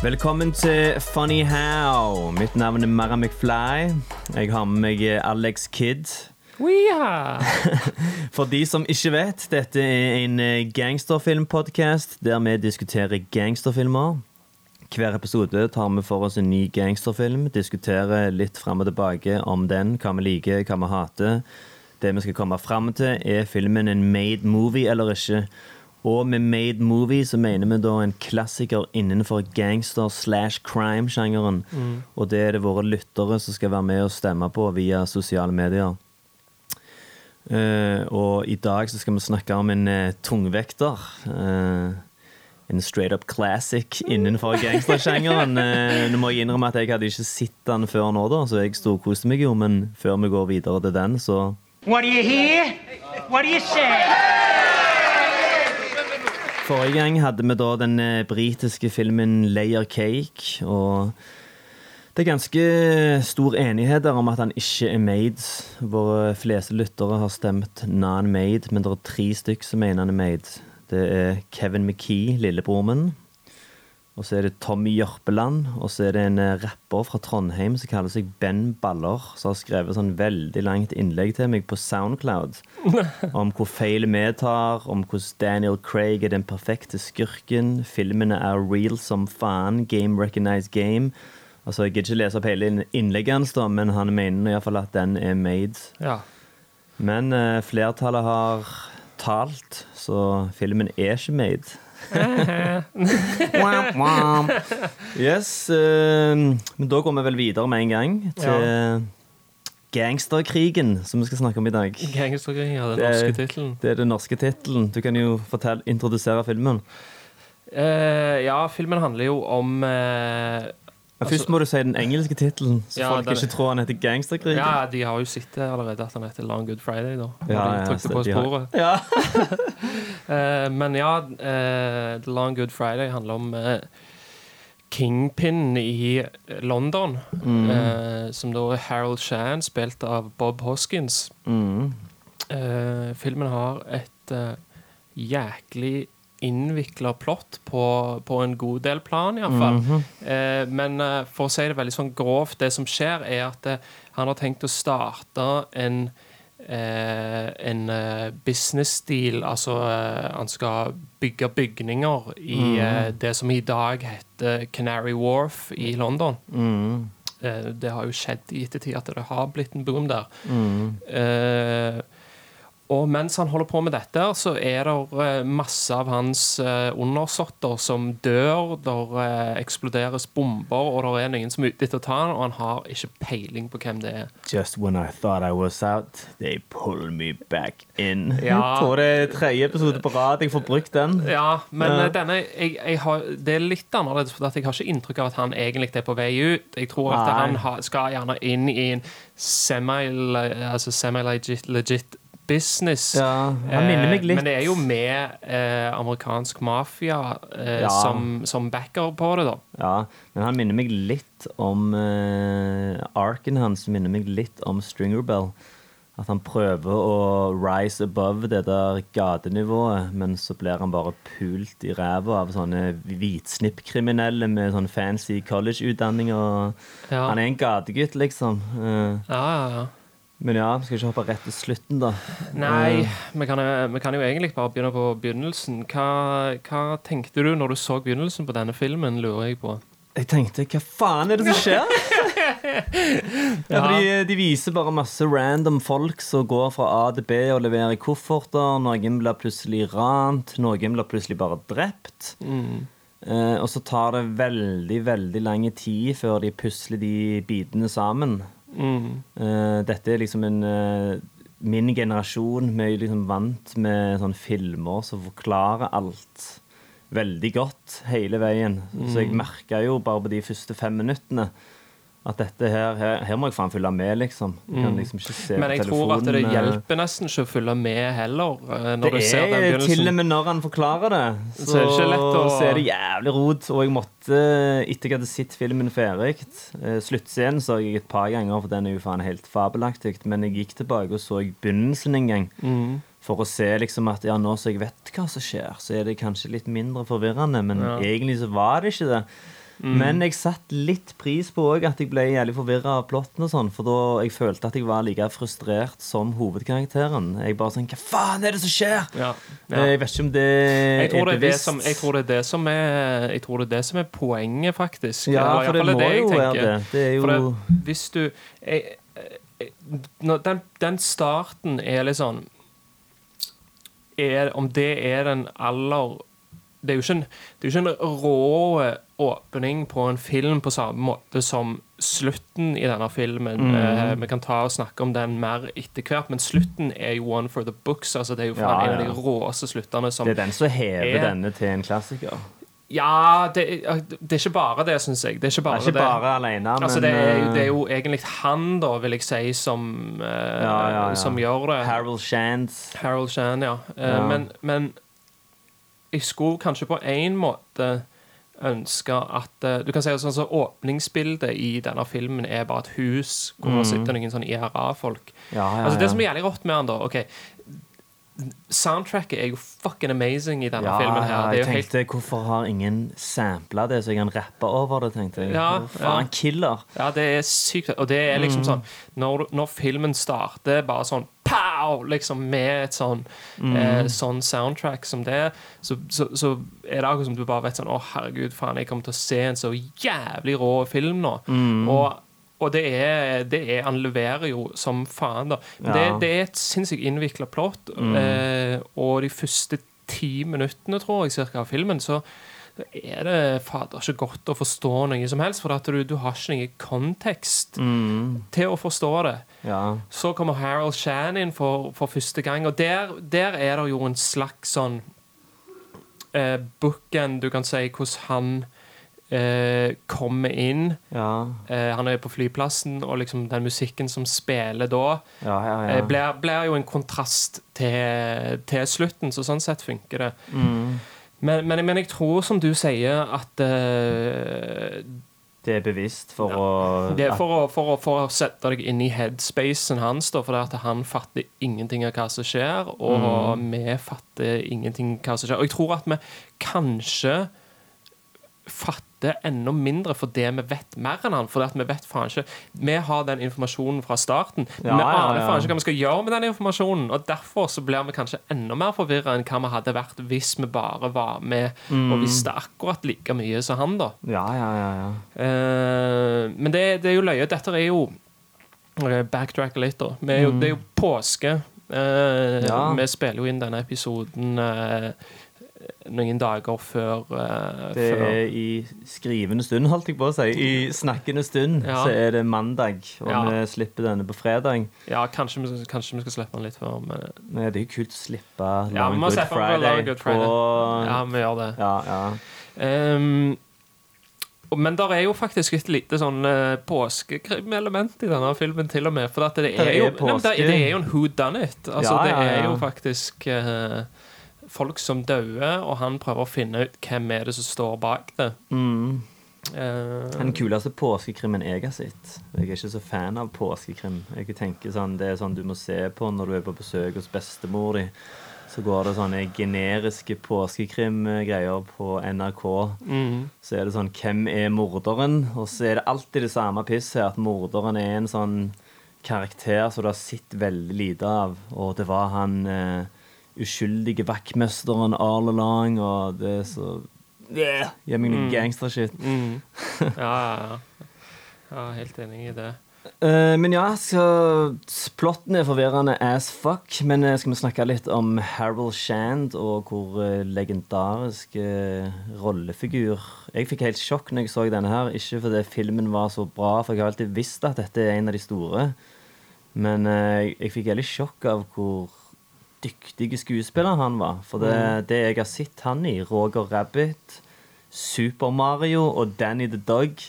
Velkommen til Funny How. Mitt navn er Mara McFly. Jeg har med meg Alex Kidd. For de som ikke vet, dette er en gangsterfilmpodkast der vi diskuterer gangsterfilmer. Hver episode tar vi for oss en ny gangsterfilm, diskuterer litt fram og tilbake om den, hva vi liker, hva vi hater. Det vi skal komme fram til, er filmen en made movie eller ikke. Og med made movie så mener vi da en klassiker innenfor gangster slash crime-sjangeren. Og det er det våre lyttere som skal være med og stemme på via sosiale medier. Uh, og i dag så skal vi snakke om en uh, tungvekter. Uh, en straight up classic innenfor gangstersjangeren. Eh, nå må jeg innrømme at jeg hadde ikke sett den før nå, da, så jeg storkoste meg jo. Men før vi går videre til den, så What do you hear? What do you say? Forrige gang hadde vi da den eh, britiske filmen Layer Cake. Og det er ganske stor enighet om at han ikke er made. Våre fleste lyttere har stemt non-made, men det er tre stykk som mener han er made. Det er Kevin McKee, lillebroren min. Og så er det Tommy Jørpeland. Og så er det en eh, rapper fra Trondheim som kaller seg Ben Baller, som har skrevet sånn veldig langt innlegg til meg på Soundcloud om hvor feil vi tar, om hvordan Daniel Craig er den perfekte skurken. Filmene er real som faen. Game recognized game. Altså, Jeg gidder ikke lese opp hele inn- innlegget hans, da, men han mener iallfall at den er made. Ja. Men uh, flertallet har talt, så filmen er ikke made. Yes, eh, men da går vi vel videre med en gang til gangsterkrigen, som vi skal snakke om i dag. Gangsterkrigen, ja, den Det er- norske tittelen. Det er den norske tittelen. Du kan jo fortelle, introdusere filmen. Uh, ja, filmen handler jo om eh, Men først må du si den engelske tittelen, så Ja, folk den- ikke tror han heter Gangsterkrigen. Ja, de har jo sett det allerede at han heter Long Good Friday, da. Ja, de ja, trykte på de har- sporet. Ja. Eh, men ja, uh, The Long Good Friday handler om uh, Kingpin i London. Mm. uh, som da er Harold Shan, spilt av Bob Hoskins. Mm. Eh, filmen har et eh, jæklig innvikla plott på, på en god del plan, iallfall. Mhm. eh, men eh, for å si det veldig sånn grovt, det som skjer, er at eh, han har tenkt å starte en eh, en eh, business-stil. Altså eh, han skal bygge bygninger i eh, det som i dag heter Canary Wharf i London. Mm. Eh, det har jo skjedd i ettertid at det har blitt en boom der. Mm. Og mens han holder på med dette, så er det eh, masse av hans eh, undersåtter som dør. Der eh, eksploderes bomber, og det er ingen som er ute etter å ta han, og han har ikke peiling på hvem det er. Just when I thought I was out, they pull me back in. Ja. Jeg tror det er tredje episode på rad jeg får brukt den. Ja, men Ja. denne jeg, jeg har, Det er litt annerledes, for jeg har ikke inntrykk av at han egentlig er på vei ut. Jeg tror at Nei. han ha, skal gjerne inn i en semi-legit altså semi legit business. Ja, han minner meg Eh, litt Men det er jo med eh, amerikansk mafia eh, Ja. som, som backer på det, da. Ja, men han minner meg litt om eh, Arken hans minner meg litt om Stringer Bell. At han prøver å rise above det der gatenivået, men så blir han bare pult i ræva av sånne hvitsnippkriminelle med sånn fancy college-utdanning. og Ja. Han er en gategutt, liksom. Eh, Ja, ja, ja. Men ja, vi skal ikke hoppe rett til slutten, da. Nei, vi kan, jo- vi kan jo egentlig bare begynne på begynnelsen. Hva, hva tenkte du når du så begynnelsen på denne filmen, lurer jeg på? Jeg tenkte, hva faen er det som skjer? ja, fordi De viser bare masse random folk som går fra A til B og leverer kofferter. Noen blir plutselig rant, noen blir plutselig bare drept. Eh, og så tar det veldig, veldig lang tid før de pusler de bitene sammen. Eh, dette er liksom en uh, Min generasjon vi er liksom vant med sånne filmer som forklarer alt. veldig godt hele veien. Så Mm. jeg merka jo bare på de første fem minuttene at dette her, her, her må jeg faen følge med, liksom. Jeg kan liksom Mm. Men jeg tror at det eh. hjelper nesten ikke å følge med heller. eh, Når Det du ser den til og med når han forklarer det, så, Så er det å- så er det jævlig rot. Og jeg måtte, etter jeg hadde sett filmen ferdig eh, Sluttscenen så jeg et par ganger, for den er jo faen helt fabelaktig. Men jeg gikk tilbake og så begynnelsen en gang. Mm. For å se liksom at ja, nå så jeg vet hva som skjer, så er det kanskje litt mindre forvirrende. Men Ja. egentlig så var det ikke det. Mm. Men jeg satte litt pris på at jeg ble jævlig forvirra av plotten. og sånn, For da jeg følte at jeg var like frustrert som hovedkarakteren. Jeg bare sånn Hva faen er det som skjer? Ja. Eh, Ja. Jeg vet ikke om det Jeg tror det, er det bevisst. som, jeg tror det er det som er Jeg tror det er det som er poenget, faktisk. Ja, for det må det jo være det. Det er jo hvis du jeg, jeg, den, den starten er litt sånn er, Om det er den aller det er jo ikke en, det ikke en rå åpning på en film på samme måte som slutten i denne filmen. Mm. Eh, vi kan ta og snakke om den mer etter hvert, men slutten er jo one for the books. altså Det er jo Ja, en av de råeste sluttene som Det er den som hever er- denne til en klassiker. Ja, det, det er ikke bare det, syns jeg. Det er ikke Det bare er ikke det. alene, men Altså, det, er, eh, det er jo egentlig han, da, vil jeg si, som, uh, Ja, ja, ja. som gjør det. Harold Shands. Harold Shand, ja. Uh, Ja. Men, men jeg skulle kanskje på en måte ønske at eh, Du kan si sånn så Åpningsbildet i denne filmen er bare et hus hvor det sitter noen sånn IRA-folk. Ja, Mm. ja, Altså Det som er jævlig rått med han, da OK Soundtracket er jo fucking amazing i denne ja, filmen. her Det er jeg tenkte, helt hvorfor har ingen sampla det, så jeg kan rappe over det? tenkte jeg. Ja, Faen, ja. killer. Ja, det er sykt. Og det er Mm. liksom sånn Når, når filmen starter bare sånn pow! Liksom med et sånn Mm. eh, Sånn soundtrack som det, så, så, så er det akkurat som du bare vet sånn Å, herregud, faen, jeg kommer til å se en så jævlig rå film nå. Mm. Og, og det er, det er Han leverer jo som faen, da. Men Ja. Det, det er et sinnssykt innvikla plott, eh, og de første ti minuttene, tror jeg, cirka, av filmen, så er det fader ikke godt å forstå noe som helst, for at du, du har ikke noen kontekst Mm. til å forstå det. Ja. Så kommer Harold Shan inn for, for første gang, og der, der er det jo en slags sånn eh, bookend, du kan si, hvordan han eh, kommer inn. Ja, Eh, han er på flyplassen, og liksom den musikken som spiller da, ja, ja. eh, blir, blir jo en kontrast til, til slutten, så sånn sett funker det. Mm. Men, men, men jeg tror, som du sier, at uh, Det er bevisst for å Det er for å, for, å, for å sette deg inn i headspacen hans, da, for at han fatter ingenting av hva som skjer, og vi fatter ingenting hva som skjer. Og jeg tror at vi kanskje fatter enda mindre fordi vi vet mer enn han. For vi vet faen ikke Vi har den informasjonen fra starten. Ja, vi aner faen ikke hva vi skal gjøre med den informasjonen. Og derfor så blir vi kanskje enda mer forvirra enn hva vi hadde vært hvis vi bare var med Mm. og visste akkurat like mye som han, da. Ja, ja, ja. ja. Uh, men det, det er jo løye. Dette er jo eh, Backtrack litt, da. Jo, Det er jo påske. Uh, Ja. Vi spiller jo inn denne episoden eh, noen dager før, uh, Det før er i skrivende stund, holdt jeg på å si. I snakkende stund Ja. så er det mandag, og Ja. vi slipper denne på fredag. Ja, kanskje vi, kanskje vi skal slippe den litt før. Men, Men det er jo kult å slippe Ja, Long Good Friday, Good Friday. på ja, vi gjør det. Ja, ja. Ehm, men der er jo faktisk et lite sånn uh, påskekrimelement i denne filmen, til og med. For det, er, er er jo, nei, det, det er jo en who done it. Altså, Ja, det ja, er jo faktisk eh, folk som dauer, og han prøver å finne ut hvem er det som står bak det. Mm. Uh, Den kuleste påskekrimmen jeg har sett. Jeg er ikke så fan av påskekrim. Jeg tenker sånn, Det er sånn du må se på når du er på besøk hos bestemor di. Så går det sånne generiske påskekrimgreier på NRK. mm, Så er det sånn Hvem er morderen? Og så er det alltid det samme pisset. At morderen er en sånn karakter som du har sett veldig lite av. Og det var han eh, uskyldige vaktmesteren all along, og det er så yeah, Gi meg noe Mm. gangstershit. mm. Ja, ja, ja. Ja, helt enig i det. Uh, men ja, så plotten er forvirrende as fuck. Men eh, skal vi snakke litt om Harold Shand og hvor eh, legendarisk rollefigur Jeg fikk helt sjokk når jeg så denne her. Ikke fordi filmen var så bra, for jeg har alltid visst at dette er en av de store. Men jeg- jeg fikk veldig sjokk av hvor dyktig skuespiller han var. For det, det jeg har sett han i, Roger Rabbit, Super Mario og Danny the Dog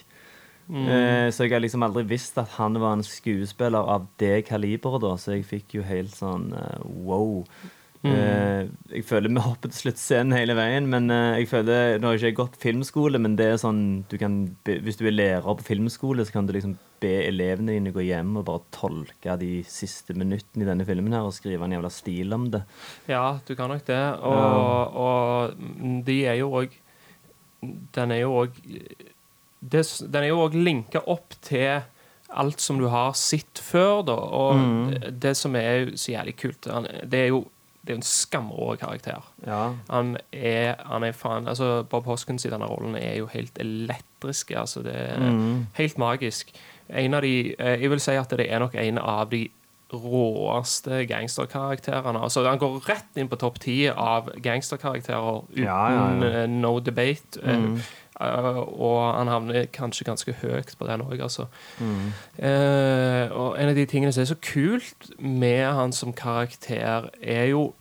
eh, Så jeg har liksom aldri visst at han var en skuespiller av det kaliberet, da. Så jeg fikk jo helt sånn uh, wow. Eh, jeg føler vi hopper til sluttscenen hele veien, men eh, jeg føler Nå har jeg ikke gått filmskole, men det er sånn du kan, Hvis du er lærer på filmskole, så kan du liksom be elevene dine gå hjem og bare tolke de siste minuttene i denne filmen her og skrive en jævla stil om det. Ja, du kan nok det. Og, og de er jo òg Den er jo òg Den er jo òg linka opp til alt som du har sett før, da. Og det, det som er så jævlig kult, det er jo det er en skamrå karakter. Ja. Han er, han er faen altså Bob Hoskins i denne rollen er jo helt elektrisk. Altså det er Mm. helt magisk. En av de eh, Jeg vil si at det er nok en av de råeste gangsterkarakterene. Altså Han går rett inn på topp ti av gangsterkarakterer uten Ja, ja, ja. eh, no debate. eh, Mm. Uh, og han havner kanskje ganske høyt på den òg, altså. Mm. Uh, og en av de tingene som er så kult med han som karakter, er jo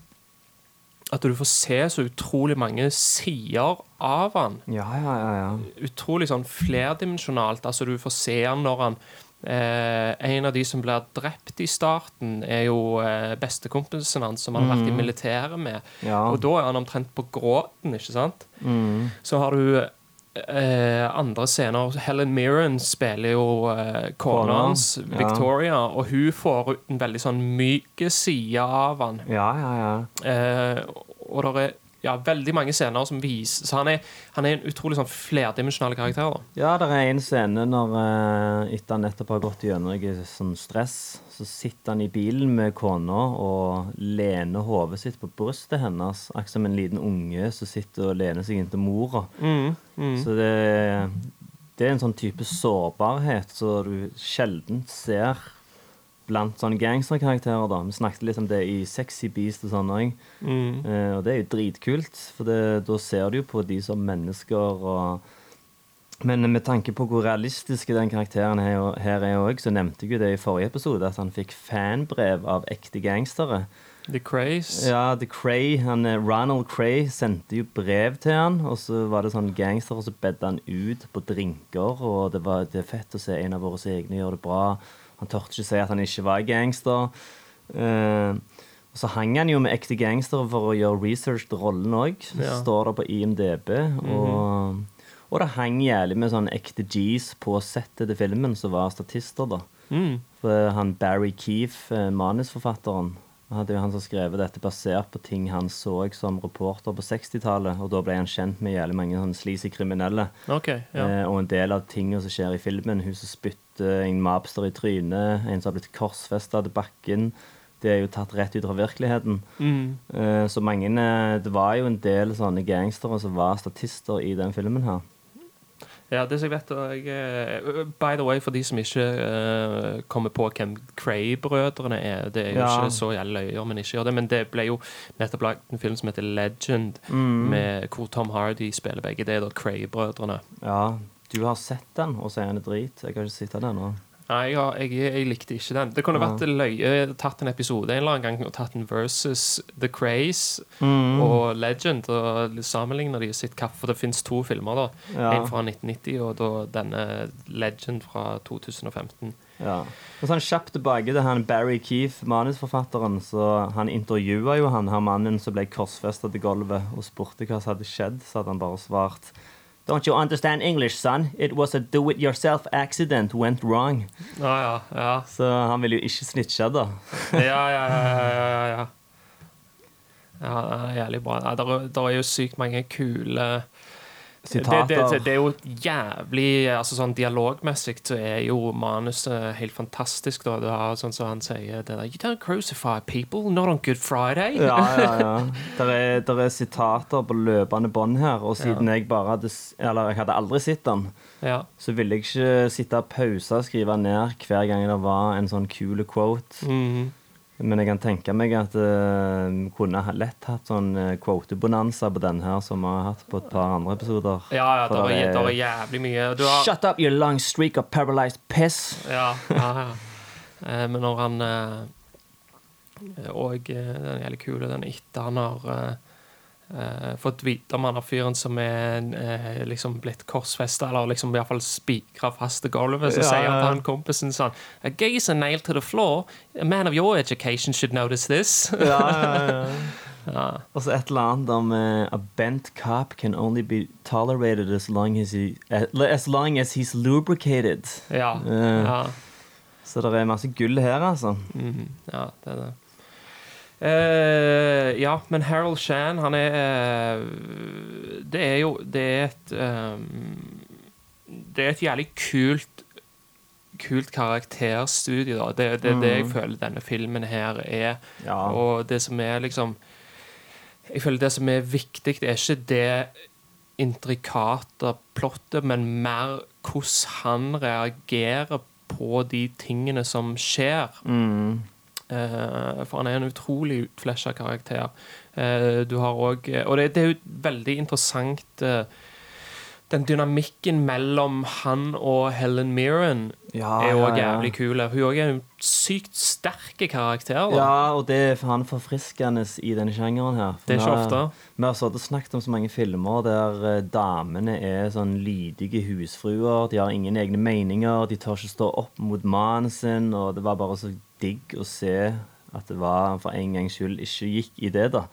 at du får se så utrolig mange sider av han. Ja, ja, ja. ja. Utrolig sånn flerdimensjonalt. Altså, du får se han når han eh, En av de som blir drept i starten, er jo eh, bestekompisen hans, som han har vært i militæret med. Og da er han omtrent på gråten, ikke sant? Mm. Så har du eh, andre scener. Helen Mirren spiller jo eh, kona hans, hans, ja. Victoria, og hun får en veldig sånn myke side av han. ja, ja, ja. Eh, og det er ja, veldig mange scener som viser Så han er, han er en utrolig sånn flerdimensjonal karakter. da Ja, det er en scene når eh, etter han nettopp har gått gjennom noe sånn stress, så sitter han i bilen med kona og lener hodet sitt på brystet hennes, akkurat som en liten unge som sitter og lener seg inntil mora. Så det, det er en sånn type sårbarhet som du sjelden ser blant sånne gangsterkarakterer. da. Vi snakket litt om det i Sexy Beast og sånn òg. Eh, og det er jo dritkult, for det, da ser du jo på de som mennesker og Men med tanke på hvor realistisk den karakteren her, her er òg, så nevnte jeg jo det i forrige episode, at han fikk fanbrev av ekte gangstere. The Crays. Ja, The Cray, han, eh, Ronald Cray sendte jo brev til han, og så var det sånn Og så bedde han ut på drinker, og det, var, det er fett å se en av våre egne gjøre det bra. Han tørte ikke si at han ikke var gangster. Eh, og så hang han jo med ekte gangstere for å gjøre research til rollen òg. Ja. Står det på IMDb. Og, og det hang jævlig med sånne ekte G's på settet til filmen, som var statister, da. Mm. For han Barry Keefe, eh, manusforfatteren, hadde jo han som skrevet dette basert på ting han så som reporter på 60-tallet. Og da ble han kjent med jævlig mange sånn sleazy kriminelle. Okay, Ja. Eh, og en del av tingene som skjer i filmen, hun som spytter en mobster i trynet, en som har blitt korsfesta til bakken, det er jo tatt rett ut fra virkeligheten. Mm. Eh, så mange eh, Det var jo en del sånne gangstere som var statister i den filmen her. Ja, det som jeg vet jeg, eh, By the way, for de som ikke uh, kommer på hvem Cray-brødrene er Det er jo Ja. ikke så jævlig løyer, men ikke gjør det, men det ble jo nettopp lagd en film som heter Legend, Mm. med hvor Tom Hardy spiller begge. Det er da Cray-brødrene. Ja, du har sett den og sier er den drit. Jeg har ikke sett den ennå. Nei, jeg, jeg, jeg likte ikke den. Det kunne Ja. vært løye tatt en episode en eller annen gang og tatt en versus The Craze Mm. og Legend og sammenligna de sitt kaffe. For det fins to filmer, da. Ja. En fra 1990 og da denne Legend fra 2015. Ja. Og sånn kjapt tilbake til han Barry Keefe, manusforfatteren. Så Han intervjua jo han her mannen som ble korsfesta til gulvet, og spurte hva som hadde skjedd. Så hadde han bare svart Don't you understand English, son? It was a do-it-yourself accident went wrong. Ja, ja, ja. Så han ville jo ikke snitche, da. Ja, ja, ja, ja, ja, ja. Ja, det er jævlig bra. Ja, det er jo sykt mange kule Sitater. Det, det, det er jo jævlig altså sånn Dialogmessig så er jo manuset helt fantastisk. da Du har sånn som han sier det der You don't crucify people, not on Good Friday. Ja, ja, ja. Der er, der er sitater på løpende bånd her, og siden jeg bare hadde Eller jeg hadde aldri sett den, Ja. så ville jeg ikke sitte og pause og skrive ned hver gang det var en sånn kul quote. Mhm. Men jeg kan tenke meg at vi uh, kunne ha lett hatt sånn kvotebonanza quote-bonanza på den her, som vi har hatt på et par andre episoder. Ja, ja, det var, det er jævlig mye. Du har, Shut up, you long streak of paralyzed piss! Ja, ja, ja. Uh, men når han uh, Og eh, den jævlig kule, Den er etter han har eh, fått vite om han er fyren som er eh, liksom blitt korsfesta, eller liksom i hvert fall spikra fast til gulvet. Så Ja, sier ja, han kompisen sånn A gaze a nail to the floor. A man of your education should notice this. Ja, ja, ja. Og så et eller annet om uh, A bent cop can only be tolerated as long as, he, eh, as, long as he's lubricated. ja. uh, ja. Så det er masse gull her, altså. Mhm, ja, det er det. Eh, ja, men Harold Shan, han er uh, Det er jo Det er et um, Det er et jævlig kult Kult karakterstudie, da. Det er det, det jeg føler denne filmen her er. Ja. Og det som er liksom Jeg føler det som er viktig, det er ikke det intrikate plottet, men mer hvordan han reagerer på de tingene som skjer. Mm. Eh, for han er en utrolig utflesja karakter. Eh, du har òg Og det, det er jo veldig interessant eh, Den dynamikken mellom han og Helen Mirren Ja, er jo ja, ja. jævlig kul. Hun òg er en sykt sterk karakter. Da. Ja, og det er han forfriskende i denne sjangeren her. For Det er ikke vi har- ofte. Vi har sittet og snakket om så mange filmer der damene er sånn lydige husfruer. De har ingen egne meninger, de tør ikke stå opp mot mannen sin. Og det var bare så digg å se at det var for en gangs skyld ikke gikk i det, da.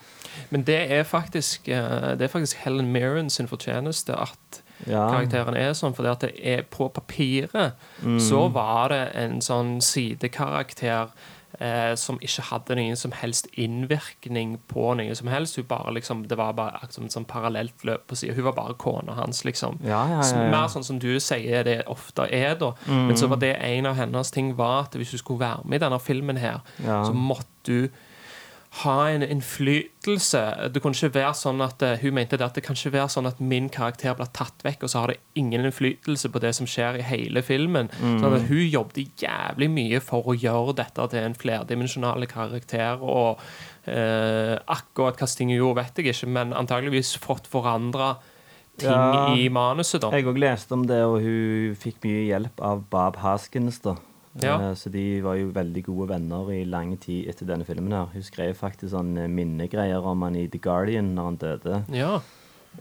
Men det er faktisk eh, Det er faktisk Helen Mirren sin fortjeneste at Ja. karakteren er sånn, fordi at det er på papiret Mm. så var det en sånn sidekarakter eh, som ikke hadde noen som helst innvirkning på noe som helst. Liksom, Det var bare akkurat et sånn parallelt løp på sida. Hun var bare kona hans, liksom. Ja, ja, ja. Mer sånn som du sier det ofte er, da. Men Mm. så var det en av hennes ting var at hvis du skulle være med i denne filmen her, så måtte du ha en innflytelse. Det kunne ikke være sånn at eh, Hun mente det at det kan ikke være sånn at min karakter blir tatt vekk, og så har det ingen innflytelse på det som skjer i hele filmen. Sånn at Hun jobbet jævlig mye for å gjøre dette til en flerdimensjonal karakter. Og eh, akkurat hva ting hun gjorde, vet jeg ikke, men antageligvis fått forandra ting Ja. i manuset. da Jeg òg leste om det, og hun fikk mye hjelp av Bob Haskins. da Ja. Eh, Så de var jo veldig gode venner i lang tid etter denne filmen. her Hun skrev faktisk sånn eh, minnegreier om han i The Guardian når han døde. Ja.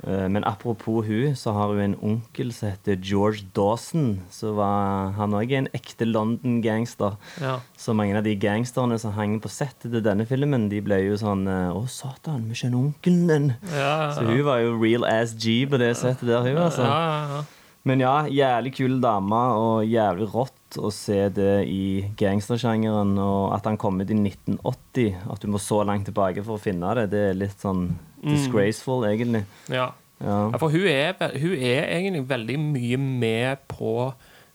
Eh, Men apropos hun, så har hun en onkel som heter George Dawson. Så var han òg en ekte London-gangster. ja. Så mange av de gangsterne som hang på settet til denne filmen, de ble jo sånn Å, satan, vi kjenner onkelen din. Ja, Så hun var jo real ass G på det settet der, hun, altså. Men ja, jævlig kul dame, og jævlig rått å se det i gangstersjangeren. Og at han kom ut i 1980, at du må så langt tilbake for å finne det, det er litt sånn disgraceful, egentlig. ja. Ja. Ja, for hun er, hun er egentlig veldig mye med på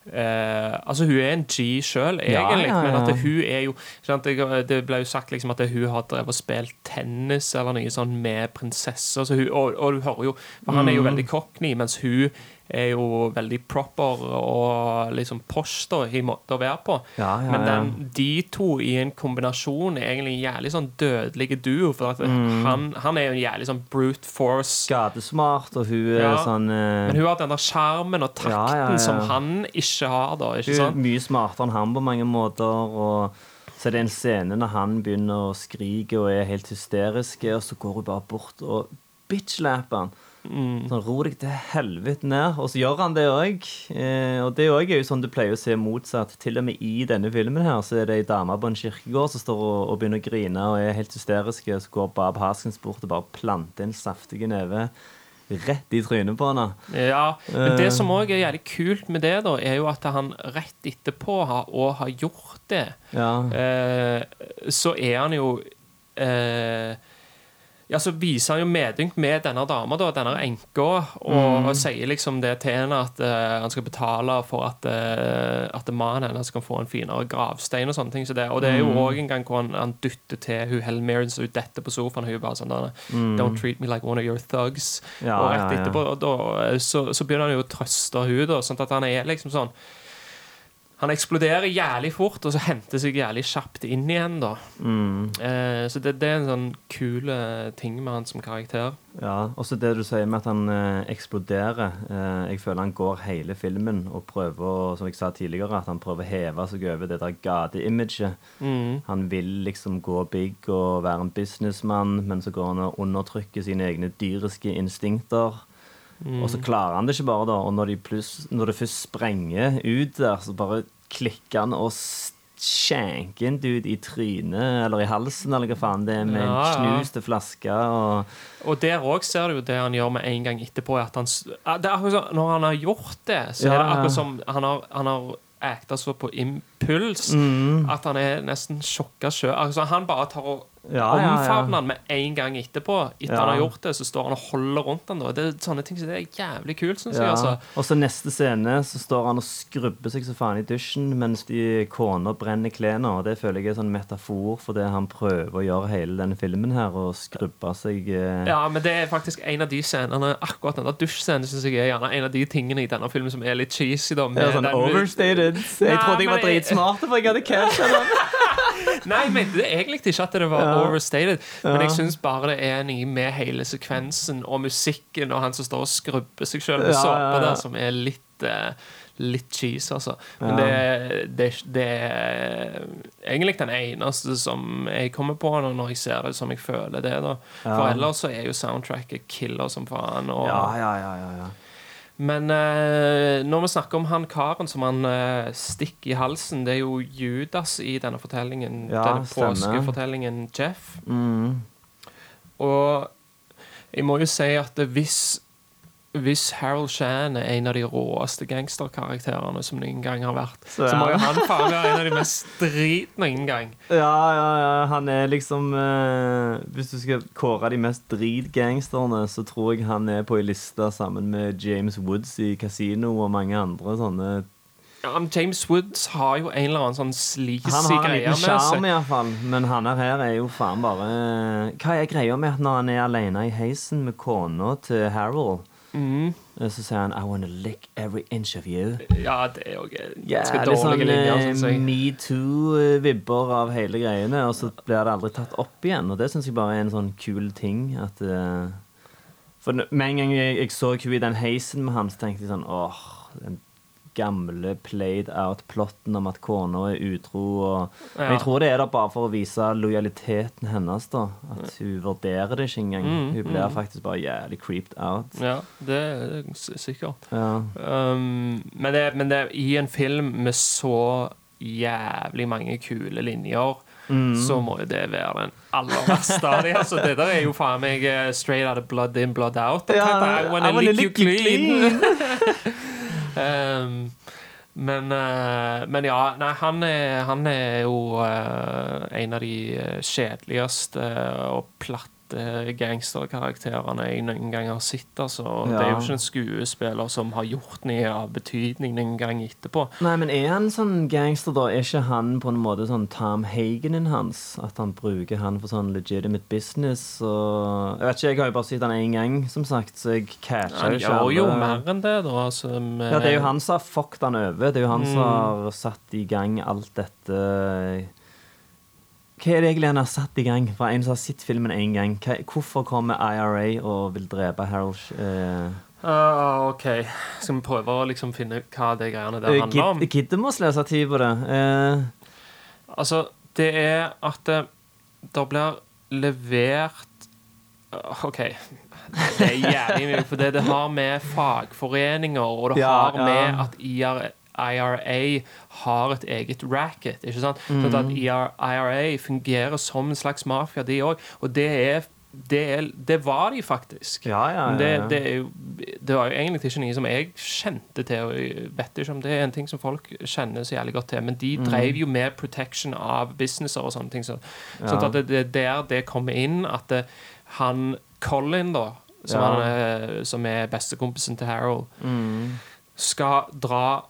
eh, altså Hun er en G sjøl, Ja, egentlig, ja, men at ja. hun er jo sant, det- Det ble jo sagt liksom at hun har drevet og spilt tennis eller noe sånn med prinsesser. Så hun, og, og du hører jo For han er Mm. jo veldig cockney, mens hun er jo veldig proper og liksom posh da, i måte å være på. Ja, ja, Men den, de to i en kombinasjon er egentlig en jævlig sånn dødelig duo. For Mm. han, han er jo en jævlig sånn brute force. Gadesmart, og hun er Ja, sånn uh... Men hun har den der sjarmen og takten Ja, ja, ja. som han ikke har, da. ikke Hun er sant? mye smartere enn han på mange måter. Og så er det en scene når han begynner å skrike og er helt hysterisk, og så går hun bare bort og bitch-slapper han. Mm. Sånn, Ro deg til helvete ned. Og så gjør han det òg. Eh, og det òg er jo sånn du pleier å se motsatt. Til og med i denne filmen her så er det ei dame på en kirkegård som står og, og begynner å grine og er helt hysterisk. Så går Bab Haskins bort og bare planter en saftig neve rett i trynet på henne. Ja, Men det Eh. som òg er jævlig kult med det, da, er jo at han rett etterpå har, og har gjort det, Ja. eh, så er han jo eh, ja, så viser han jo medynk med denne dama, da, denne enka, og, og sier liksom det til henne at uh, han skal betale for at, uh, at mannen hennes kan få en finere gravstein og sånne ting. Så det, og det er jo òg en gang hvor han, han dytter til hun Helen Mirren så hun detter på sofaen, hun bare sånn der, Don't treat me like one of your thugs. Ja, og ja, rett ja. etterpå og da, så, så begynner han jo å trøste hun da, sånn at han er liksom sånn Han eksploderer jævlig fort, og så henter seg jævlig kjapt inn igjen, da. Mm. Eh, så det, det er en sånn kul eh, ting med han som karakter. Ja, også det du sier med at han eh, eksploderer. Eh, jeg føler han går hele filmen og prøver, som jeg sa tidligere, at han prøver å heve seg over det der gateimaget. Mm. Han vil liksom gå big og være en businessmann, men så går han og undertrykker sine egne dyriske instinkter. Og så klarer han det ikke bare, da. Og når, de plus, når det først sprenger ut der, så bare klikker han og skjenker en dude i trynet eller i halsen, eller hva faen det er, med Ja, en knuste flaske. Og Og der òg ser du jo det han gjør med en gang etterpå. Han, Når han har gjort det, så Ja, er det akkurat som han har, han har acta så på impuls Mm. at han er nesten sjokka sjøl. Altså, han bare tar og Ja, ja, ja. omfavner han med en gang etterpå. Etter han har gjort det, så står han og holder rundt han da. Det er sånne ting som det er jævlig kult, syns jeg. Altså. Og så neste scene så står han og skrubber seg så faen i dusjen mens de kona brenner klærne. Og det føler jeg er sånn metafor for det han prøver å gjøre hele denne filmen her. Å skrubbe seg eh, Ja, men det er faktisk en av de scenene Akkurat den der dusjscenen synes jeg er gjerne en av de tingene i denne filmen som er litt cheesy. da med ja, sånn overstated. Jeg trodde jeg var dritsmart, for jeg hadde catcha den. Nei, jeg mente egentlig ikke at det var Ja. overstated. Men Ja. jeg syns bare det er noe med hele sekvensen og musikken og han som står og skrubber seg sjøl med Ja, såpe ja, ja. der, som er litt uh, Litt cheese, altså. Men Ja. det, det, det er egentlig den eneste som jeg kommer på når jeg ser det, som jeg føler det. da For ellers så er jo soundtracket killer som faen. Og, Ja, ja, ja, ja, ja. Men eh, når vi snakker om han karen som han eh, stikker i halsen, det er jo Judas i denne fortellingen. Ja, denne påskefortellingen Jeff. Mm. Og jeg må jo si at hvis hvis Harold Shan er en av de råeste gangsterkarakterene som noen gang har vært, Så så, må jo han faen være en av de mest drit noen gang. Ja, ja, ja. Han er liksom eh, Hvis du skal kåre de mest dritgangsterne, så tror jeg han er på ei liste sammen med James Woods i Casino og mange andre sånne Ja, men James Woods har jo en eller annen sånn sleazy Han har en greie liten med sjarm, iallfall. Men han her er jo faen bare Hva er greia med at når han er alene i heisen med kona til Harold, Mm. eh, så sier han I wanna lick every inch of you. Ja, det er jo ganske sånn dårlige linjer, Sånn, jeg. metoo-vibber av hele greiene, og så blir det aldri tatt opp igjen. Og det syns jeg bare er en sånn kul ting. At uh, For med en gang jeg, jeg så henne i den heisen med han, så tenkte jeg sånn åh, den gamle played out-plotten om at kona er utro og Men jeg tror det er der bare for å vise lojaliteten hennes, da. At hun vurderer det ikke engang. Mm, hun blir mm. faktisk bare jævlig creeped out. Ja, det er sikkert. Ja. Um, men, det, men det, i en film med så jævlig mange kule linjer, Mm. så må jo det være den aller verste av dem. Altså, det der er jo faen meg eh, straight out of blood in, blood out. Ja, I wanna lick you you clean. um, men, eh, men ja, nei, han er, han er jo eh, en av de eh, kjedeligste og platte gangsterkarakterene jeg noen gang har sett. Altså. Ja. Det er jo ikke en skuespiller som har gjort noe av betydning noen gang etterpå. Nei, men er han sånn gangster, da? Er ikke han på en måte sånn Tom Hagenen hans? At han bruker han for sånn legitimate business? Og Jeg vet ikke, jeg har jo bare sett han én gang, som sagt, så jeg catcher ikke alle. Han gjør jo mer enn det, da. Med, Ja, det er jo han som har fucked han over. Det er jo han som Mm. har satt i gang alt dette Hva er det egentlig han har satt i gang? For en som har sett filmen én gang. Hva, hvorfor kommer IRA og vil drepe Harold eh, uh, OK. Skal vi prøve å liksom finne hva det greiene der handler om? Gid- Gidder vi å sløse tid på det? Uh. Altså, det er at det, det blir levert Ah, OK. Det er jævlig mye, for det, det har med fagforeninger, og det Ja, har ja. med at IR, IRA har et eget racket. ikke sant? Sånn at IRA fungerer som en slags mafia, de òg. Og det er det, det var de faktisk. Ja, ja, det, ja, det, er jo, det var jo egentlig ikke noe som jeg kjente til. Og jeg vet ikke om det er en ting som folk kjenner så jævlig godt til. Men Mm. de drev jo med protection av businesser og sånne ting. Så, sånn at det, det er der det kommer inn at det, han Colin, da, som, han, er- som er bestekompisen til Harold, Mm. skal dra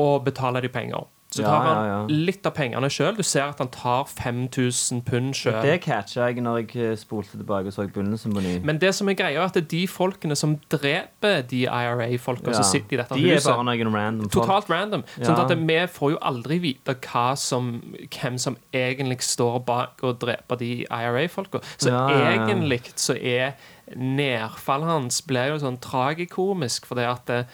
og betale de penger. Så tar han ja, ja. litt av pengene sjøl. Du ser at han tar 5000 pund sjøl. Det catcha jeg når jeg eh, spolte tilbake og så begynnelsen på ny. Men det som er greia, er at det er de folkene som dreper de IRA-folka som sitter i dette de er bare noen random folk. Totalt random. Sånn Ja. at vi får jo aldri vite som, hvem som egentlig står bak og dreper de IRA-folka. Så Ja, ja, ja. egentlig så er nedfallet hans blir jo sånn tragikomisk, fordi at eh,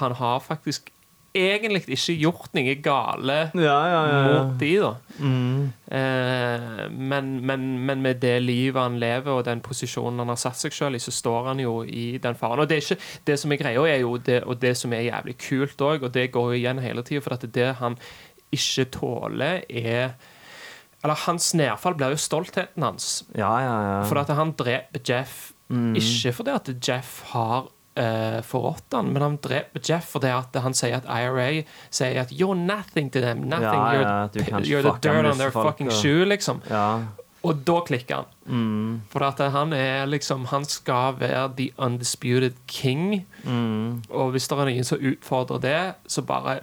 han har faktisk egentlig ikke gjort noe gale Ja, ja, ja. mot de, da. Mm. Eh, men, men, men med det livet han lever, og den posisjonen han har satt seg selv i, så står han jo i den faren. Og det, er ikke, det som er greia, er jo det, og det som er jævlig kult òg, og det går jo igjen hele tida, for at det han ikke tåler, er Eller hans nedfall blir jo stoltheten hans. ja, ja, ja. For at han dreper Jeff ikke fordi at Jeff har uh, forrådt han, men han dreper Jeff fordi han sier at IRA sier at 'you're nothing to them'. Nothing, Ja, you're, ja, you're, you're the dirt on their folk, fucking shoe, liksom. ja. Og da klikker han. Mm. For at han er liksom Han skal være the undisputed king. Mm. Og hvis det er noen som utfordrer det, så bare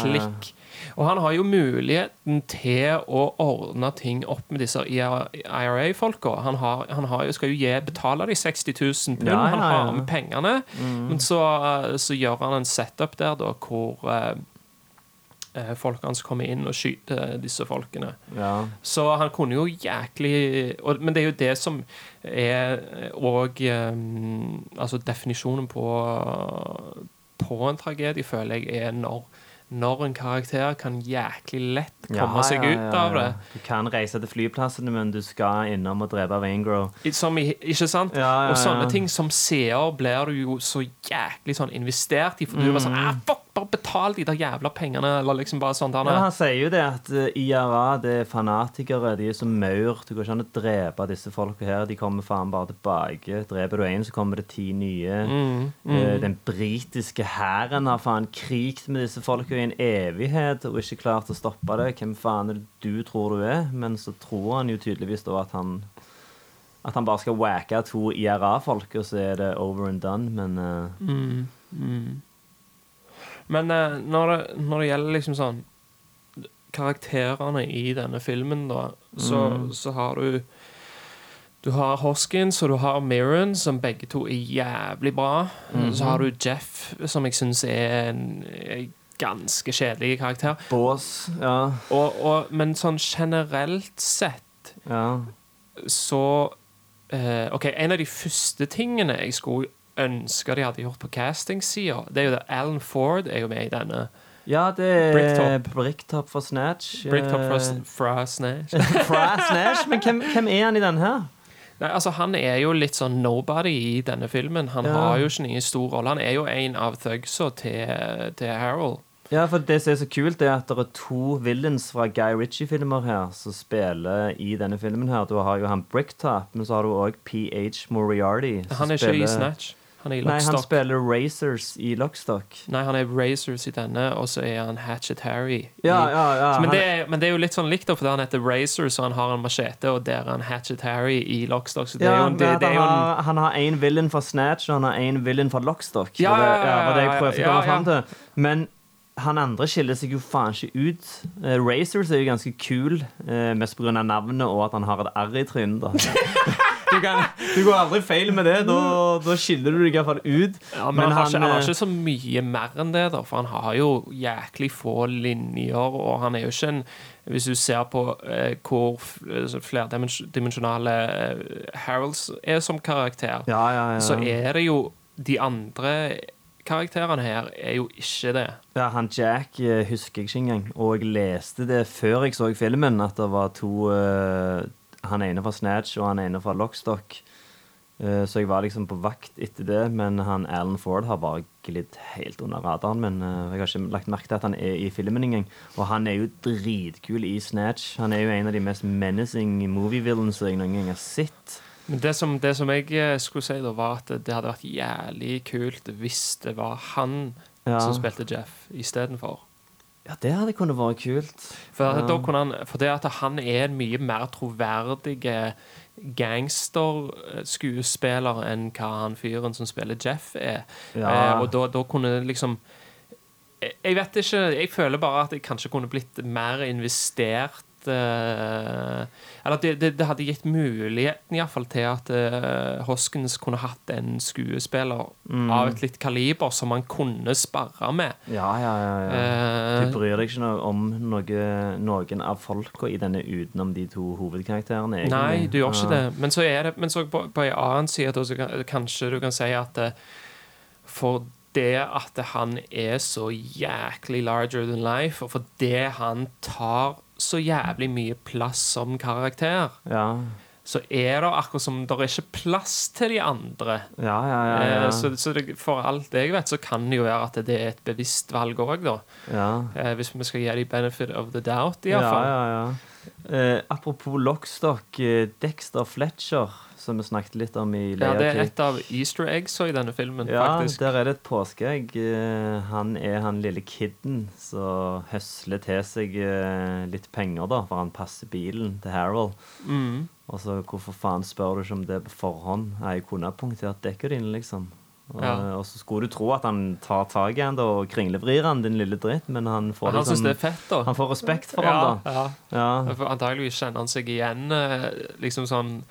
klikk. Og han har jo muligheten til å ordne ting opp med disse IRA-folka. Han, har, han har jo, skal jo gi, betale de 60 000 pund. Ja, ja, Han har med pengene. Men så, eh, så gjør han en setup der da, hvor eh, eh, folk hans kommer inn og skyter disse folkene. ja. Så han kunne jo jæklig og, Men det er jo det som er òg Altså definisjonen på På en tragedie, føler jeg, er når når en karakter kan jæklig lett komme Ja, seg ja, ut av det. Du kan reise til flyplassene, men du skal innom og drepe Waingro. Som ikke sant? Og sånne ting som seer blir du jo så jæklig sånn investert i. For du er bare sånn ah, Fuck, bare betal de der jævla pengene. Eller liksom bare sånn. Ja, han sier jo det at eh, IRA det er fanatikere. De er som maur. Det går ikke an å drepe disse folka her. De kommer faen bare tilbake. Dreper du én, så kommer det ti nye. Mm, mm. Den britiske hæren har faen krigt med disse folka i en evighet og ikke klart å stoppe det. Hvem faen er det du tror du er? Men så tror han jo tydeligvis da at han At han bare skal wacke to IRA-folk, og så er det over and done. Men uh, Mm, mm. Men eh, når, det, når det gjelder liksom sånn Karakterene i denne filmen, da, så, Mm. så har du Du har Hoskins og du har Mirren, som begge to er jævlig bra. Mhm. Så har du Jeff, som jeg syns er en ganske kjedelig karakter. Bås, ja. Og, og, men sånn generelt sett ja. så eh, OK, en av de første tingene jeg skulle ønske de hadde gjort på castingsida, det er jo det Alan Ford er jo med i denne. Ja, det er Bricktop. Bricktop fra Snatch. Bricktop fra, Eh, fra Snatch. fra Snatch. Men hvem, hvem er han i denne her? Nei, altså Han er jo litt sånn nobody i denne filmen. Han Ja. har jo ikke noen stor rolle. Han er jo en av thugsa til, til Harold. Ja, for Det som er så kult, er at det er to villains fra Guy Ritchie-filmer her som spiller i denne filmen. her. Du har jo han Bricktop, men så har du òg PH Moriarty. som Han er ikke spiller- i Snatch. Han er i Nei, han spiller Racers i Lockstock. Nei, han er Razors i denne, og så er han Hatchet Harry. Ja, ja, ja. men, det er, men det er jo litt sånn likt, da, fordi han heter Razors, og han har en machete, og der er han Hatchet Harry i Lockstock. Så det er jo, det, det er han jo en Han har én villain fra Snatch, og han har én villain fra Lockstock. Ja, det, ja, var det jeg prøvde å komme fram til. Men han andre skiller seg jo faen ikke ut. Racers er jo ganske kul, eh, mest pga. navnet og at han har et R i trynet. Du, kan, du går aldri feil med det. Da, da skiller du deg iallfall ut. Ja, men, han, har ikke, han har eh, ikke så mye mer enn det, da, for han har jo jæklig få linjer, og han er jo ikke en Hvis du ser på eh, hvor eh, flerdimensjonale eh, Harolds er som karakter, ja, ja, så er det jo De andre karakterene her er jo ikke det. Ja, han Jack husker jeg ikke engang. Og jeg leste det før jeg så filmen, at det var to Han ene fra Snatch og han ene fra Lockstock. Eh, så jeg var liksom på vakt etter det, men han Alan Ford har bare glidd helt under radaren Men Eh, jeg har ikke lagt merke til at han er i filmen engang. Og han er jo dritkul i Snatch. Han er jo en av de mest menacing movie villains jeg noen gang har sett. Men det som, det som jeg eh, skulle si, da, var at det hadde vært jævlig kult hvis det var han Ja. som spilte Jeff istedenfor. Ja, det hadde kunnet vært kult. For, han, for det at han er en mye mer troverdig gangsterskuespiller enn hva han fyren som spiller Jeff, er. Ja. Eh, og da, da kunne liksom jeg vet ikke. Jeg føler bare at jeg kanskje kunne blitt mer investert eh, Eller det, det, det hadde gitt muligheten i hvert fall til at uh, Hoskins kunne hatt en skuespiller av et litt kaliber som man kunne sparre med. Ja, ja, ja. ja. Eh, Du bryr deg ikke noe om noe, noen av folka i denne utenom de to hovedkarakterene? egentlig. Nei, du gjør ikke det. Men så er det Men så på, på en annen side da, så kan, kanskje du kan si at for det at han er så jæklig larger than life, og for det han tar så jævlig mye plass som karakter, Ja, så er det akkurat som det er ikke plass til de andre. ja, ja. ja, ja. Eh, Så, så det, for alt jeg vet, så kan det jo være at det er et bevisst valg òg, da. ja. Eh, hvis vi skal gi dem benefit of the doubt, Ja, iallfall. ja, ja. Eh, apropos Lockstock, eh, Dexter Fletcher, som vi snakket litt om i Leia Ja, det er et av easter eggs i denne filmen, Ja, faktisk. der er det et påskeegg. Eh, Han er han lille kidden som høsler til seg eh, litt penger, da, for han passer bilen til Harold. Mm. Og så hvorfor faen spør du ikke om det på forhånd? Jeg kunne punktert dekket ditt, liksom. Og, Ja. og så skulle du tro at han tar tak i han da, og kringlevrir han, din lille dritt, men han får han liksom det er fett, da. Han får respekt for ja, han, da. ja. Ja. For Antageligvis kjenner han seg igjen eh, liksom sånn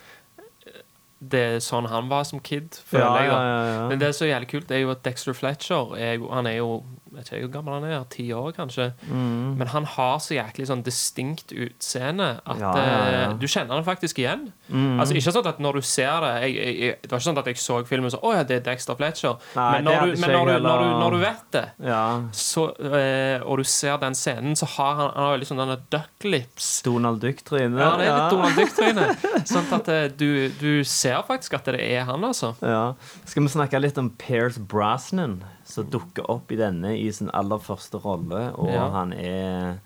Det er sånn han var som kid, føler Ja, jeg. da. Men det er så jævlig kult, det er jo at Dexter Fletcher er Han er jo vet ikke hvor gammel han er, ti år kanskje. Mm. Men han har så jæklig sånn distinkt utseende at Ja, ja, ja. eh, du kjenner han faktisk igjen. Mm. Altså Ikke sånn at når du ser det jeg, jeg, Det var ikke sånn at jeg så filmen og så Å ja, det er Dexter Fletcher. Nei, men når du, men når du, når, du, når du vet det, ja. så, eh, og du ser den scenen, så har han, han har veldig liksom denne duck lips. Donald Duck-tryne. Ja, det er litt Donald Duck-tryne. Sånn at eh, du, du ser faktisk at det er han, altså. Ja. Skal vi snakke litt om Pierce Brosnan, som dukker opp i denne i sin aller første rolle, og Ja. han er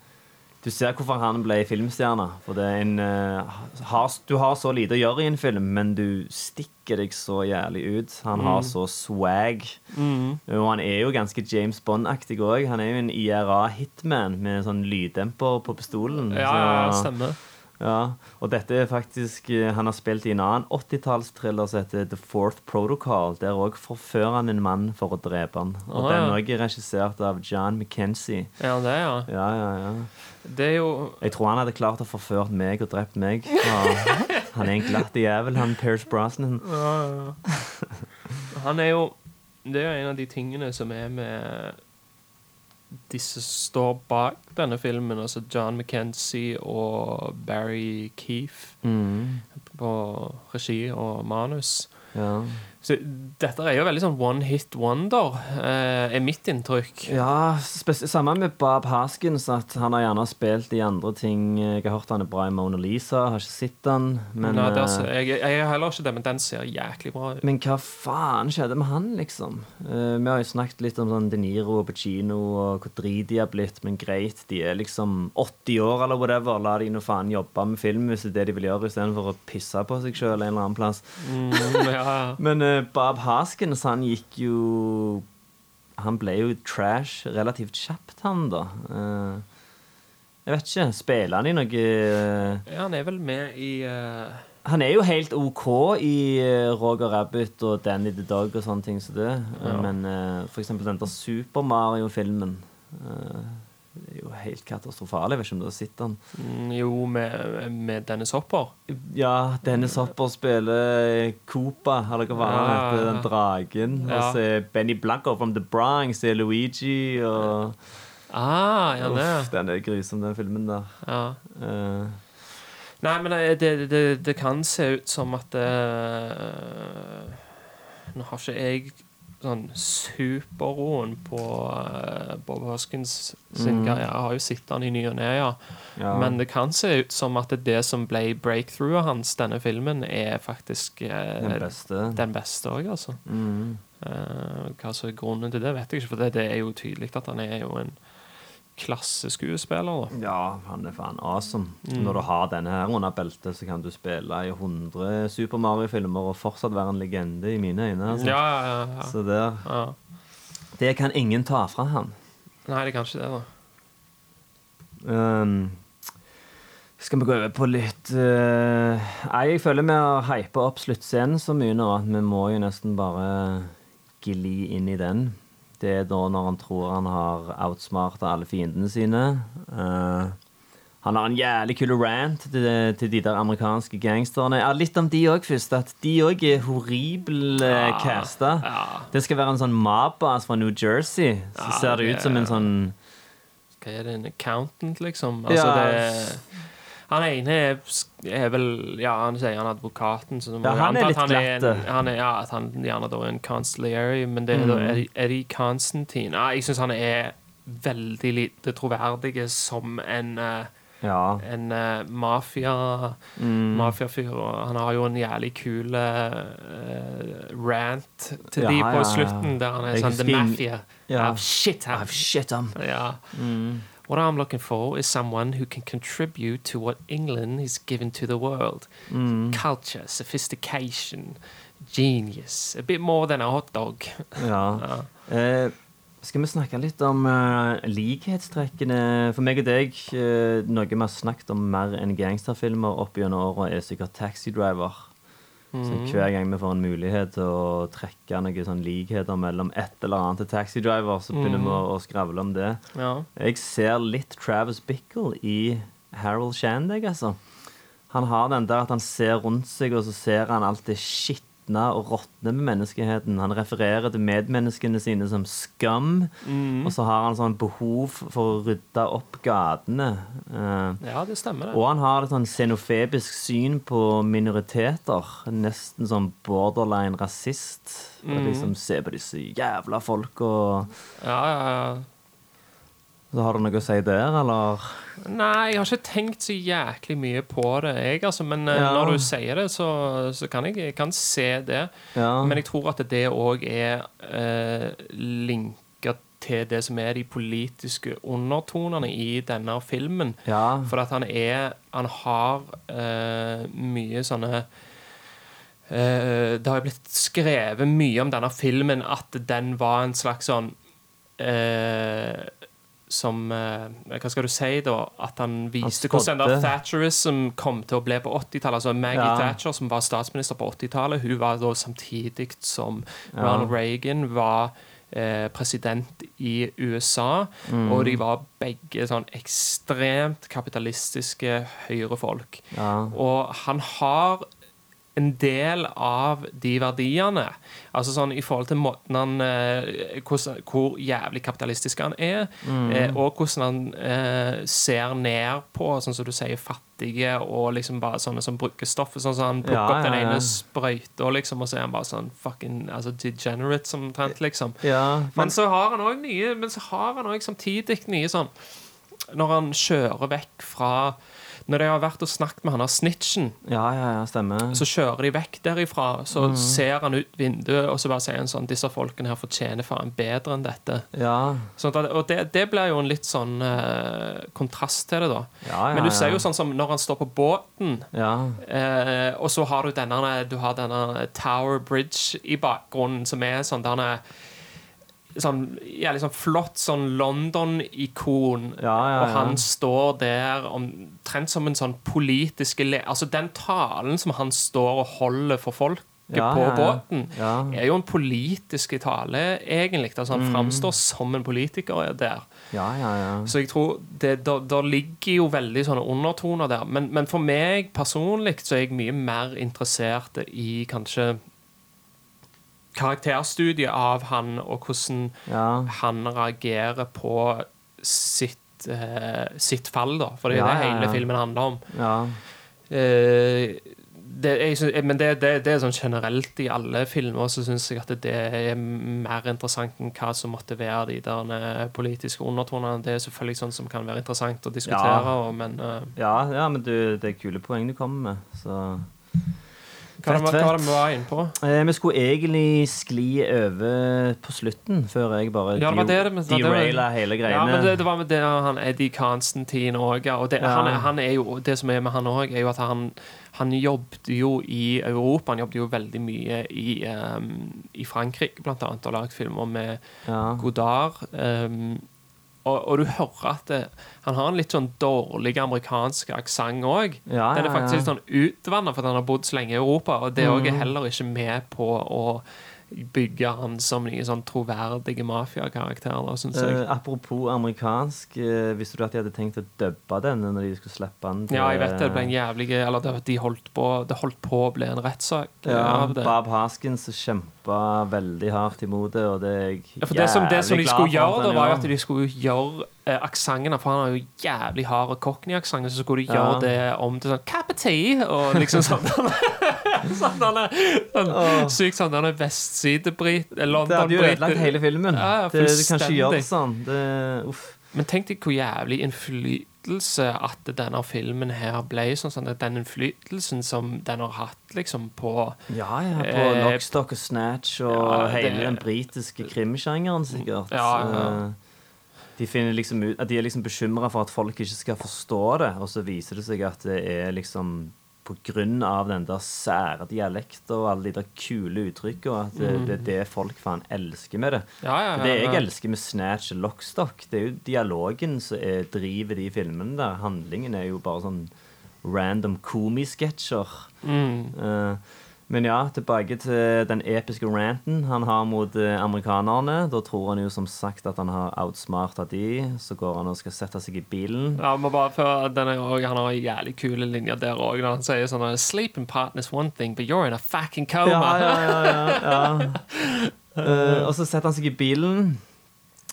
Du ser hvorfor han ble filmstjerne. For det er en uh, har, Du har så lite å gjøre i en film, men du stikker deg så jævlig ut. Han har Mm. så swag. Og han er jo ganske James Bond-aktig òg. Han er jo en IRA-hitman med sånn lyddemper på pistolen. Ja, ja, så- stemmer. Ja, og dette er faktisk eh, Han har spilt i en annen 80-tallsthriller som heter The Fourth Protocol. Der òg forfører han en mann for å drepe han. Og Å, den er er regissert av John McKenzie. Ja, det, ja. Ja, ja, ja. Det er jo Jeg tror han hadde klart å forføre meg og drept meg. Ja. Han er en glatt jævel, han Pierce Brosnan. Han er jo Det er jo en av de tingene som er med disse står bak denne filmen, altså John McKenzie og Barry Keefe Mm. på regi og manus. Ja. Så dette er jo veldig sånn one hit wonder, eh, er mitt inntrykk. Ja, samme med Bob Haskins, at han har gjerne spilt i andre ting. Jeg har hørt han er bra i Mona Lisa, har ikke sett han. Men, Nei, er, eh, jeg, jeg har heller ikke det, men den ser jæklig bra ut. Men hva faen skjedde med han, liksom? Eh, vi har jo snakket litt om sånn De Niro og Pacino og hvor drit de har blitt, men greit, de er liksom 80 år eller whatever. La de nå faen jobbe med film hvis det er det de vil gjøre, istedenfor å pisse på seg sjøl en eller annen plass. Mm, ja. Men eh, Bob Haskins, han gikk jo Han ble jo trash relativt kjapt, han, da. Eh, jeg vet ikke. Spiller han i noe eh, ja, han er vel med i uh... han er jo helt OK i Roger Rabbit og Danny the Dog og sånne ting som det. Eh, Ja. Men uh, for eksempel den der Super Mario-filmen eh, er jo helt katastrofal. Jeg vet ikke om du har sett den. mm, Jo, med, med Dennis Hopper. Ja, Dennis Hopper spiller Koopa, eller hva var han Ja, den dragen. Ja. Og så er Benny Blanco from The Bronx, er Luigi og Ah, ja, det. Uff, Den er grusom, den filmen der. Ja. Uh, Nei, men det, det, det, det kan se ut som at uh, Nå har ikke jeg sånn superroen på uh, Bob Hoskins sin Mm. karriere. Jeg har jo sett han i ny og ne, ja. ja. Men det kan se ut som at det som ble breakthroughet hans, denne filmen, er faktisk uh, den beste. den beste òg, altså. Mm. Uh, hva som er grunnen til det, vet jeg ikke, for det, det er jo tydelig at han er jo en klasseskuespiller. da. Ja, han er faen awesome. Mm. Når du har denne her under beltet, så kan du spille i 100 Super Mario-filmer og fortsatt være en legende i mine øyne. Altså. Ja, ja, ja. Så der, ja. det kan ingen ta fra han. Nei, det kan ikke det, da. Um, skal vi gå over på litt uh, jeg føler vi har hypa opp sluttscenen så mye nå at vi må jo nesten bare gli inn i den. Det er da når han tror han har outsmarta alle fiendene sine. Uh, han har en jævlig kul rant til, til de der amerikanske gangsterne. Ja, litt om de òg først. At de òg er horrible ja, casta. ja. Det skal være en sånn mob-ass fra New Jersey. Så Ja, ser det det- ut som en sånn Hva er det, en accountant, liksom? Altså, Ja. det Han ene er, er vel Ja, han sier han er advokaten, så Ja, han er litt han er, en, han er Ja, at han gjerne da er en consigliere, men det er da Mm. Eddie, Eddie Constantine. Ja, jeg syns han er veldig lite troverdig som en uh, Ja. en uh, mafia Mm. mafiafyr. Og han har jo en jævlig kul uh, rant til Ja, de på ja. slutten, der han er Jeg sånn The Mafia. Yeah. Have shit him. shit on. Ja. Mm. What I'm looking for is someone who can contribute to what England is given to the world. Mm. Culture, sophistication, genius. A bit more than a hot dog. Ja. Eh, skal vi snakke litt om uh, likhetstrekkene? For meg og deg, uh, noe vi har snakket om mer enn gangsterfilmer opp gjennom åra, er sikkert Taxi Driver. Så hver gang vi får en mulighet til å trekke noen sånn likheter mellom et eller annet til Taxi Driver, så begynner vi å, å skravle om det. Ja. Jeg ser litt Travis Bickle i Harold Shandig, altså. Han har den der at han ser rundt seg, og så ser han alt det skitne og råtne med menneskeheten. Han refererer til medmenneskene sine som skam, og så har han sånn behov for å rydde opp gatene. Eh, ja, det stemmer, det. og han har et sånn xenofebisk syn på minoriteter. Nesten som borderline rasist. Og liksom Se på disse jævla folka. Ja, ja, ja. Så har du noe å si der, eller? Nei, jeg har ikke tenkt så jæklig mye på det, jeg, altså. Men eh, Ja. når du sier det, så, så kan jeg, jeg kan se det. Ja. Men jeg tror at det òg er eh, linka til det som er de politiske undertonene i denne filmen. Ja. For at han er Han har eh, mye sånne eh, Det har blitt skrevet mye om denne filmen at den var en slags sånn eh, Som eh, Hva skal du si, da? At han viste hvordan den. Thatcherism kom til å bli på 80-tallet. Altså Maggie Ja. Thatcher, som var statsminister på 80-tallet, hun var da samtidig som Ja. Ronald Reagan var eh, president i USA. Mm. Og de var begge sånn ekstremt kapitalistiske høyrefolk. Ja. Og han har en del av de verdiene. Altså sånn i forhold til måten han eh, hvordan, Hvor jævlig kapitalistisk han er, Mm. eh, og hvordan han eh, ser ned på, sånn som du sier, fattige og liksom bare sånne som bruker stoffet. Sånn som han plukker Ja, opp den ja, ja. ene sprøyta, liksom, og så er han bare sånn fucking altså degenerate, som omtrent, liksom. ja. Men så har han òg nye Men så har han også samtidig nye sånn Når han kjører vekk fra Når de har vært og snakket med han snitchen, Ja, ja, ja, stemmer. så kjører de vekk derifra. Så Mm. ser han ut vinduet, og så bare sier han sånn Disse folkene her fortjener faen bedre enn dette. Ja. Sånn at, og det, det blir jo en litt sånn eh, kontrast til det, da. Ja, ja, Men du ser jo sånn som når han står på båten, Ja. Eh, og så har du denne, du har denne Tower Bridge i bakgrunnen, som er sånn denne Sånn, ja, liksom flott sånn London-ikon. Ja, ja, Og han står der omtrent som en sånn politisk. Altså, den talen som han står og holder for folket på båten. Mm. er jo en politisk tale, egentlig. Altså, han framstår som en politiker der. Ja, ja, ja. Så jeg tror det, der ligger jo veldig sånne undertoner der. Men, men for meg personlig så er jeg mye mer interessert i kanskje karakterstudiet av han, og hvordan Ja. han reagerer på sitt, uh, sitt fall, da. For det er Ja, det hele filmen handler om. ja. Eh, det, jeg synes, men det, det, det er sånn generelt i alle filmer så syns jeg at det er mer interessant enn hva som måtte være de der politiske undertonene. Det er selvfølgelig sånn som kan være interessant å diskutere, Ja. og, men uh, ja, ja men du, det er kule poeng du kommer med, så hva, var- det vi var inne på? eh, Vi skulle egentlig skli over på slutten, før jeg bare Ja, det det, det- deraila hele greiene. Ja, men det, var med det han Eddie Constantine òg. Og det, Ja. han, han jo, det som er med han òg, er jo at han, han jobbet jo i Europa. Han jobbet jo veldig mye i, um, i Frankrike, blant annet, og lagd filmer med ja. Godard. ehm, og, og du hører at det, han har en litt sånn dårlig amerikansk aksent òg. Ja, Den er faktisk ja. litt sånn utvanna fordi han har bodd så lenge i Europa, og det òg mm. er heller ikke med på å bygge han som en sånn troverdige mafiakarakter, jeg. Eh, apropos amerikansk, uh, visste du at de hadde tenkt å dubbe denne når de skulle slippe den? til- Ja, jeg vet det ble en jævlig Eller det, de holdt på, det holdt på å bli en rettssak eh, ja, av det. Bob Haskins kjempa veldig hardt imot det, og det er jeg Ja, for det som, det som de skulle gjøre, for han var jo at de skulle gjøre eh, aksenten For han har jo jævlig hard cockney-aksent, så skulle Ja. gjøre det om til sånn of! Og liksom sånn Sånn er sånn sykt sånn denne vestside-brit eh, Det hadde jo London-brit ødelagt hele filmen. Ja, ja, det, det kan ikke gjøre det sånn. Det, uff. Men tenk deg hvor jævlig innflytelse at denne filmen her ble sånn, sånn at Den innflytelsen som den har hatt liksom på Ja, ja, på Eh, Lockstock og Snatch og ja, det- hele den britiske krimsjangeren, sikkert. Ja, ja, ja. Eh, De, finner liksom ut, at de er liksom bekymra for at folk ikke skal forstå det, og så viser det seg at det er liksom av den der sære dialekten og alle de der kule uttrykkene, at det, det er det folk faen elsker med det. Ja, ja, ja, Det jeg elsker med Snatch og Lockstock, det er jo dialogen som er, driver de filmene der. Handlingen er jo bare sånn random komisketsjer. Mm. Eh, men ja, tilbake til den episke ranten han har mot eh, amerikanerne. Da tror han jo som sagt at han har outsmarta de. Så går han og skal sette seg i bilen. Ja, men bare for denne, også, Han har en jævlig kule linjer der òg. Han sier sånn Sleeping partner's one thing, but you're in a fucking coma. Ja, ja, ja, ja, ja. uh, og så setter han seg i bilen,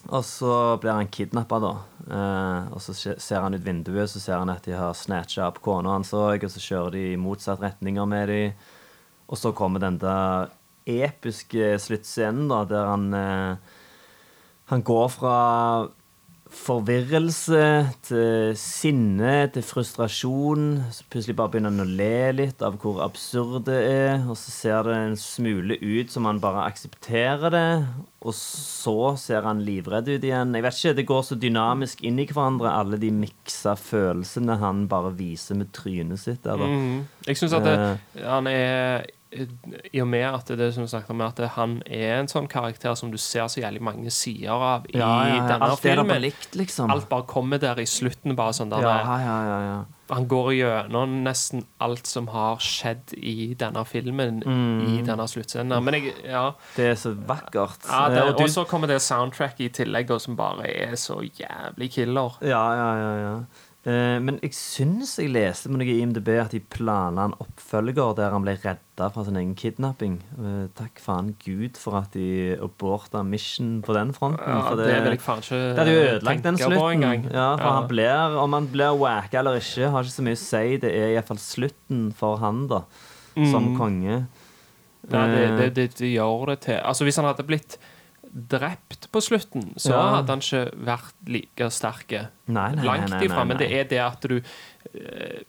og så blir han kidnappa, da. Eh, og så ser han ut vinduet, så ser han at de har snatcha opp kona hans òg, og så kjører de i motsatt retninger med de. Og så kommer den der episke sluttscenen, da, der han eh, Han går fra forvirrelse til sinne til frustrasjon. Så plutselig bare begynner han å le litt av hvor absurd det er. Og så ser det en smule ut som han bare aksepterer det. Og så ser han livredd ut igjen. Jeg vet ikke, Det går så dynamisk inn i hverandre, alle de miksa følelsene han bare viser med trynet sitt. Mm. Jeg syns at det, Eh. han er I og med at det, det som sagt om, at han er en sånn karakter som du ser så jævlig mange sider av i Ja, ja, ja. denne Alt er filmen. bare likt, liksom. Alt bare kommer der i slutten. bare sånn der, Ja, ja, ja, ja. Han går gjennom nesten alt som har skjedd i denne filmen, i denne sluttscenen. Men jeg, ja, Det er så vakkert. ja Eh, og så kommer det soundtracket i tillegg, som bare er så jævlig killer. Ja, ja, ja, ja. Eh, men jeg syns jeg leste på noe i IMDb at de planla en oppfølger der han ble redda fra sin egen kidnapping. Eh, takk faen Gud for at de aborta mission på den fronten. Ja, for det, vil jeg faen ikke det hadde jo ødelagt den slutten. Ja, for Ja. Han blir, Om han blir wacka eller ikke, har ikke så mye å si. Det er iallfall slutten for han, da, som Mm. konge. Ja, det, Eh, det, det, det gjør det til Altså Hvis han hadde blitt drept på slutten, så Ja. hadde han ikke vært like sterk. Langt ifra. Men det er det at du eh,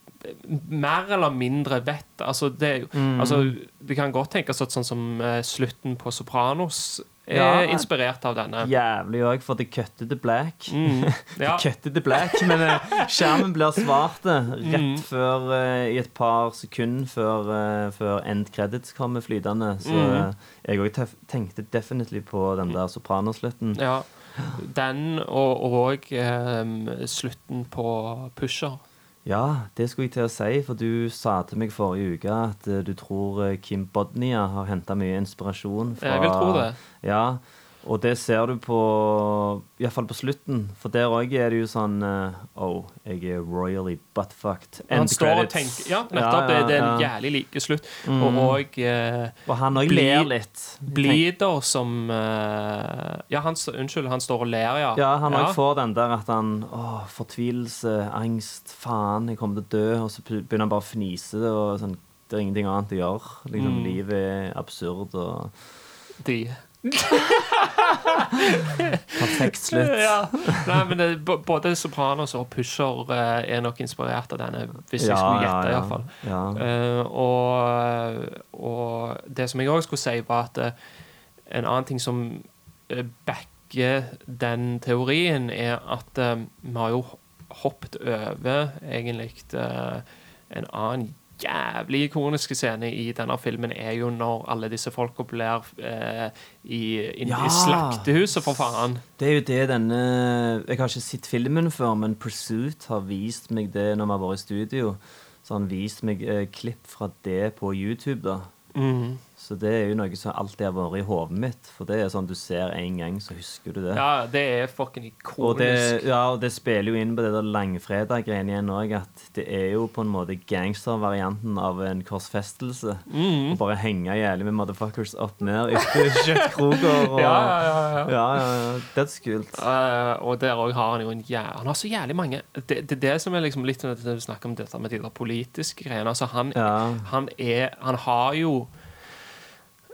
mer eller mindre vet Altså, det, Mm. altså, det kan godt tenkes at sånn som eh, slutten på Sopranos er Ja. inspirert av denne. Jævlig òg, for det cutter til black. Mm. Ja. det til black, men eh, skjermen blir svarte rett Mm. før uh, I et par sekunder før, uh, før end credits kommer flytende. Så Mm. eh, jeg òg tenkte definitely på den der sopranoslutten. ja. Den og og um, slutten på Pusher. Ja, det skulle jeg til å si, for du sa til meg forrige uke at eh, du tror eh, Kim Bodnia har henta mye inspirasjon fra Jeg vil tro det. Ja, og det ser du på Iallfall på slutten, for der òg er det jo sånn Oh, jeg er royally buttfucked. Han End credits. og tenker Ja, nettopp. Ja, ja, Det er en jævlig like slutt. Mm. Og, og eh, Og han òg ler litt. Blider som eh, Ja, han, unnskyld, han står og ler, ja. Ja, han òg Ja. får den der at han Å, fortvilelse, angst, faen, jeg kommer til å dø. Og så begynner han bare å fnise, og sånn Det er ingenting annet å gjøre. Liksom, Mm. Livet er absurd og De. Perfekt slutt. Ja. Nei, men det, både Sopranos og Pusher eh, er nok inspirert av denne, hvis jeg skulle gjette, ja. iallfall. Ja. Uh, og, og det som jeg òg skulle si, var at eh, en annen ting som eh, backer den teorien, er at uh, vi har jo hoppet over egentlig uh, en annen jævlig ikoniske scene i denne filmen er jo når alle disse folka blir eh, i, inn, Ja. i slaktehuset, for faen. Det er jo det denne Jeg har ikke sett filmen før, men Pursuit har vist meg det når vi har vært i studio. Så han vist meg eh, klipp fra det på YouTube, da. Mhm. Så det er jo noe som alltid har vært i hodet mitt. For det er sånn du ser én gang, så husker du det. Ja, det er fucking Og det, ikonisk. ja, og det spiller jo inn på det der langfredag-greiene igjen òg, at det er jo på en måte gangstervarianten av en korsfestelse. Mm. Å bare henge jævlig med motherfuckers opp ned etter kjøttkroker og Ja, ja, ja, ja. ja. Dødskult. Uh, og der òg har han jo en jævlig Han har så jævlig mange Det det, er det som er liksom litt når du snakker om dette med de der politiske greiene. Altså, han, Ja. han er Han har jo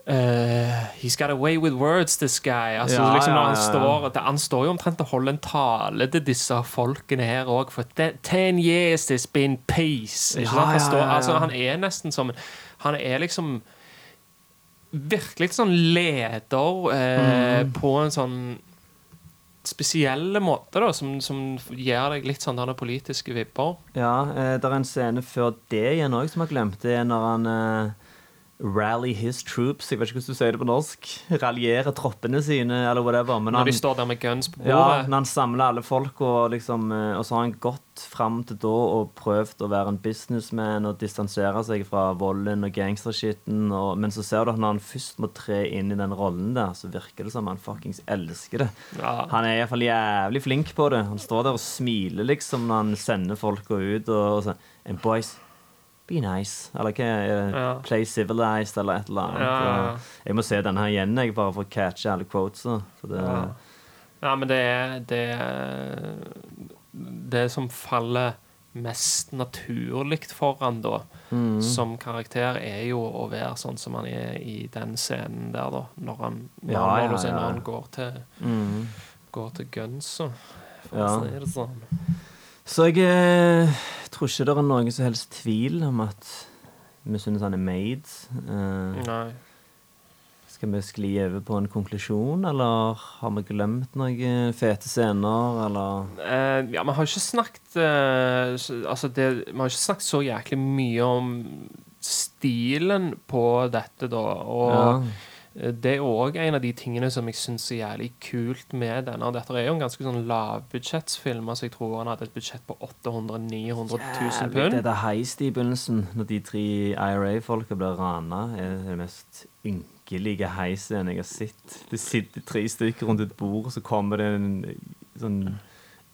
eh, he's got away with words, this guy. Altså, Ja, liksom ja, han, ja, ja. står, han står jo omtrent og holder en tale til disse folkene her òg. For te- ten years it's been peace. Han, står. Altså, han er nesten som Han er liksom virkelig sånn leder eh, Mm. på en sånn spesielle måte, da, som, som gir deg litt sånn denne politiske vibber. Ja, eh, det er en scene før det igjen òg som jeg glemte. Når han eh, rally his troops. Jeg vet ikke hvordan du sier det på norsk. Raljere troppene sine, eller whatever. Men Når han, de står der med guns på bordet? ja, når han samler alle folk, og, liksom, eh, og så har han gått fram til da og prøvd å være en businessman og distansere seg fra volden og gangstershitten. Men så ser du at når han først må tre inn i den rollen der, så virker det som han fuckings elsker det. Ja. Han er iallfall jævlig flink på det. Han står der og smiler liksom når han sender folka ut. Og, og sånn And boys, be nice. Eller hva det? Ja. Play civilized, eller et eller annet. Ja. Jeg må se denne her igjen, jeg, bare for å catche alle quotesa. Ja. Ja, men det er det, det som faller mest naturlig for han da, Mm. som karakter, er jo å være sånn som han er i den scenen der, da. Når han, når, Ja, når ja, ja. han går til, Mm. går til gunsa. For å si det sånn. Så jeg eh, tror ikke det er noen som helst tvil om at vi synes han er made. Eh, Nei. skal vi skli over på en konklusjon, eller har vi glemt noen fete scener, eller Eh, ja, vi har ikke snakket eh, så- Altså, det, vi har ikke snakket så jæklig mye om stilen på dette, da. Og Ja. Eh, det er òg en av de tingene som jeg syns er jævlig kult med denne. Og Dette er jo en ganske sånn lavbudsjettsfilm. Altså, jeg tror han hadde et budsjett på 800 000-900 000 Jævlig, pund. Det er heist i begynnelsen, når de tre IRA-folka blir rana, er det mest ynkelige heisen jeg har sett. Det sitter tre stykker rundt et bord, og så kommer det en sånn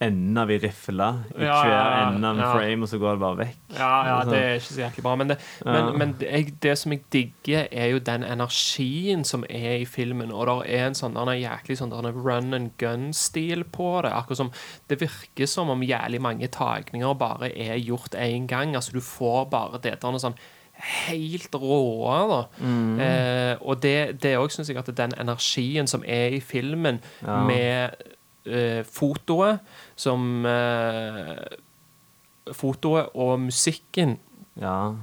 enden av ei rifle i hver ja, ja, ende av en frame, og så går det bare vekk. Ja, ja, Altså, det er ikke så jæklig bra. Men det, men, men det, det som jeg digger, er jo den energien som er i filmen. Og det er en sånn er jæklig sånn run and gun-stil på det. Akkurat som Det virker som om jævlig mange tagninger bare er gjort én gang. Altså Du får bare det der sånn helt råe, da. Mm. Eh, og det, det òg syns jeg at den energien som er i filmen, Ja. med eh, fotoet som eh, Fotoet og musikken Ja.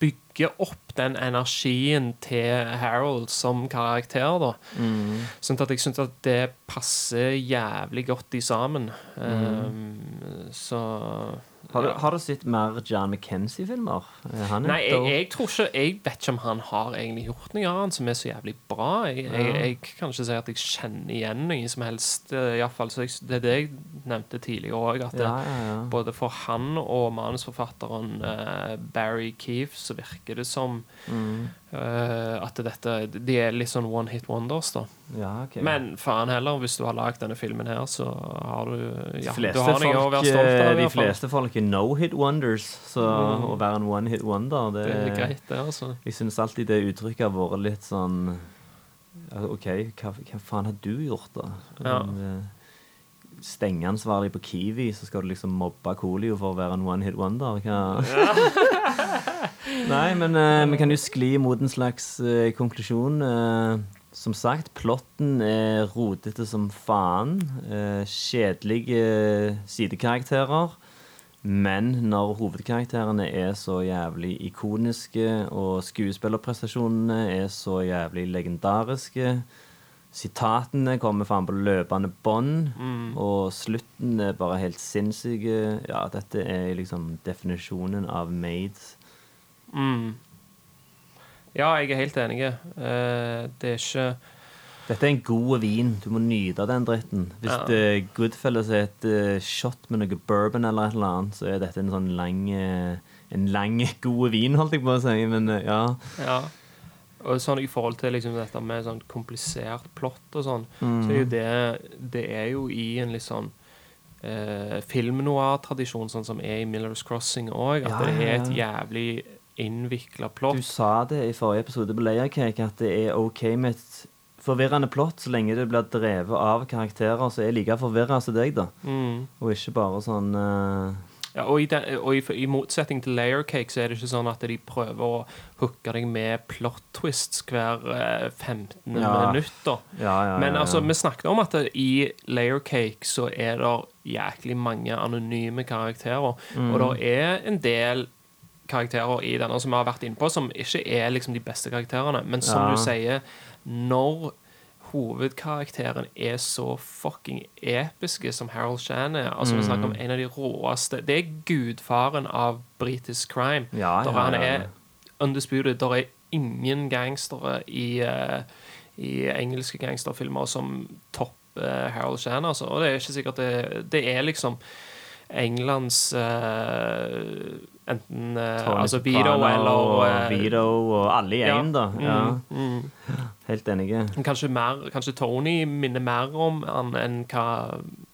bygger opp den energien til Harold som karakter, da. Mm. Sånn at jeg syns at det passer jævlig godt i sammen. Mm. Um, så Har, du, har du sett mer John McKenzie-filmer? Er er Nei, jeg, jeg tror ikke Jeg vet ikke om han har egentlig gjort noe annet som er så jævlig bra. Jeg, jeg, jeg kan ikke si at jeg kjenner igjen noe som helst, eh, i fall. Så det er det jeg nevnte tidligere òg, at det, ja. både for han og manusforfatteren uh, Barry Keefe så virker det som Mm. Eh, at dette De er litt sånn one hit wonders, da. ja ok. Men faen heller, hvis du har lagd denne filmen her, så har du Ja, de fleste, du har noe å folk, være stolt av. eh, de fleste folk er no hit wonders, så Mm. å være en one hit wonder, det, Det er greit, det, altså. Jeg syns alltid det uttrykket har vært litt sånn OK, hva, hva faen har du gjort, da? Ja. Men, eh, Stengeansvarlig på Kiwi, så skal du liksom mobbe Colio for å være en one hit wonder? Nei, men uh, vi kan jo skli mot en slags uh, konklusjon. Uh, som sagt, plotten er rotete som faen. Kjedelige sidekarakterer. Men når hovedkarakterene er så jævlig ikoniske, og skuespillerprestasjonene er så jævlig legendariske Sitatene kommer faen på løpende bånd, og slutten er bare helt sinnssyke. Ja, dette er liksom definisjonen av made. Mm. Ja, jeg er helt enig. Uh, det er ikke Dette er en god vin. Du må nyte den dritten. Hvis Ja. det Goodfellas er et eh, shot med noe bourbon eller et eller annet, så er dette en sånn lang En lang, god vin, holdt jeg på å si. Men eh, ja. Ja. Og sånn i forhold til liksom dette med sånn komplisert plott og sånn, Mm. så er jo det Det er jo i en litt sånn eh, film-noir-tradisjon, sånn som er i Miller's Crossing òg, at Ja, det er et jævlig innvikla Du sa det i forrige episode på Layercake at det er OK med et forvirrende plott så lenge det blir drevet av karakterer som er like forvirra som deg, da. Mm. Og ikke bare sånn eh, Ja, og i, den, og i, i motsetning til Layer Cake så er det ikke sånn at de prøver å hooke deg med plot twists hver eh, 15 Ja. minutter. Ja, ja, Men altså, vi snakket om at i Layer Cake så er det jæklig mange anonyme karakterer. Mm. Og det er en del karakterer i denne som vi har vært inne på, som ikke er liksom de beste karakterene. Men som du sier, når hovedkarakteren er så fucking episke som Harold Shan er Altså Vi snakker om Mm. en av de råeste Det er gudfaren av britisk crime. Ja, Der ja, han er undisputed. Der er ingen gangstere i, uh, i engelske gangsterfilmer som topper Harold Shan. Altså. Og det er ikke sikkert det Det er liksom Englands eh, Enten uh, altså Vito eller og uh, Vito og alle i ja. da. Ja, Mm, mm. helt enige. Kanskje, mer, kanskje Tony minner mer om han enn hva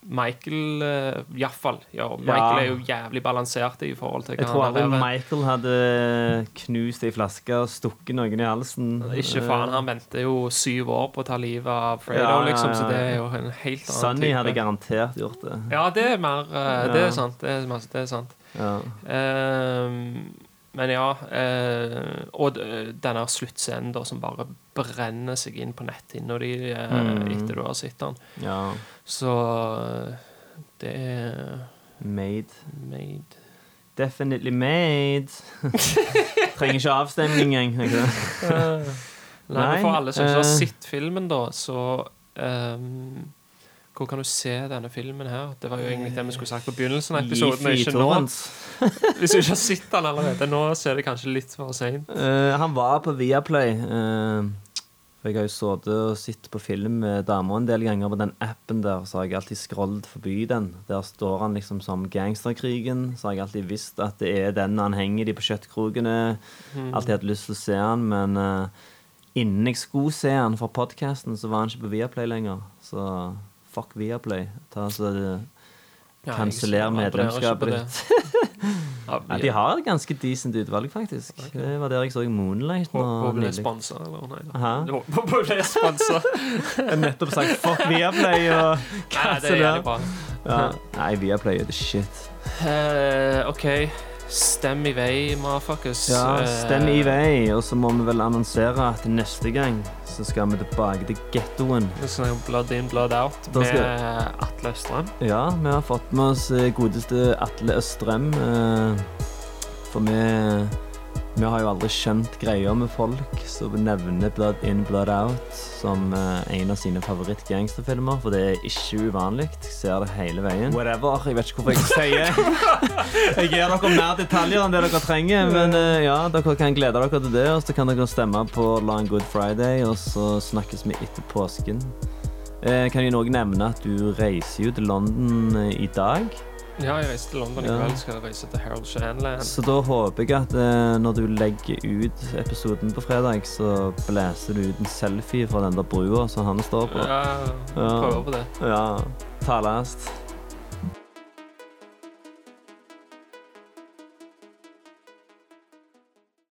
Michael uh, Iallfall gjør. Michael Ja. er jo jævlig balansert i forhold til Jeg han tror han aldri tror Michael hadde knust ei flaske og stukket noen i halsen. Ikke faen, han venter jo syv år på å ta livet av Fredo, Ja, liksom, så det er jo en helt annen Sunny type. hadde garantert gjort det. Ja, det er mer eh, Det er sant. Det er, det er sant. Ja. Ehm, men ja eh, Og denne sluttscenen som bare brenner seg inn på netthinna di eh, Mm. etter du har sett den. ja. Så eh, det er Made. made Definitely made. Trenger ikke avstemning engang. Nei, Nei, for alle som ikke har eh, sett filmen, da, så ehm, Hvor kan du se denne filmen her? Det var jo egentlig det vi skulle sagt på begynnelsen av episoden. Ikke nå. Hvis du ikke har sett den allerede nå, så er det kanskje litt for seint. Uh, han var på Viaplay. Uh, for jeg har jo sittet og sett på film med damer en del ganger på den appen der, så har jeg alltid scrollet forbi den. Der står han liksom som gangsterkrigen, så har jeg alltid visst at det er den han henger de på kjøttkrokene. Alltid hatt lyst til å se han, men uh, innen jeg skulle se han for podkasten, så var han ikke på Viaplay lenger. Så fuck Viaplay. Ta så Kanseller medlemskapet ditt. Ja, Ja, de har et ganske decent utvalg, faktisk. Det var der jeg så Moonlight nå Håper er nylig. sponsa, eller? Nei. Håper det er sponsa. Nettopp sagt fuck Viaplay og er kanseller. Ja. Nei, Viaplay er the shit. Uh, OK. Stem i vei, motherfuckers. Ja, Eh, stem i vei. Og så må vi vel annonsere at neste gang så skal vi tilbake til gettoen. Vi snakker om Blood In, Blood Out med Atle Østrem. Ja, vi har fått med oss eh, godeste Atle Østrem. eh, For vi, vi har jo aldri skjønt greia med folk som nevner Blood In, Blood Out som eh, en av sine favorittgangsterfilmer, for det er ikke uvanlig. Ser det hele veien. Whatever. Jeg vet ikke hvorfor jeg sier Jeg gir dere mer detaljer enn det dere trenger, men eh, ja, dere kan glede dere til det. Og så kan dere stemme på Long Good Friday, og så snakkes vi etter påsken. Eh, kan jeg òg nevne at du reiser jo til London i dag? Ja, jeg reiser til London i Ja. kveld. Skal reise til Harold Shanland. Så da håper jeg at eh, når du legger ut episoden på fredag, så blæser du ut en selfie fra den der brua som han står på. Ja, prøver på det. Ja. Talast.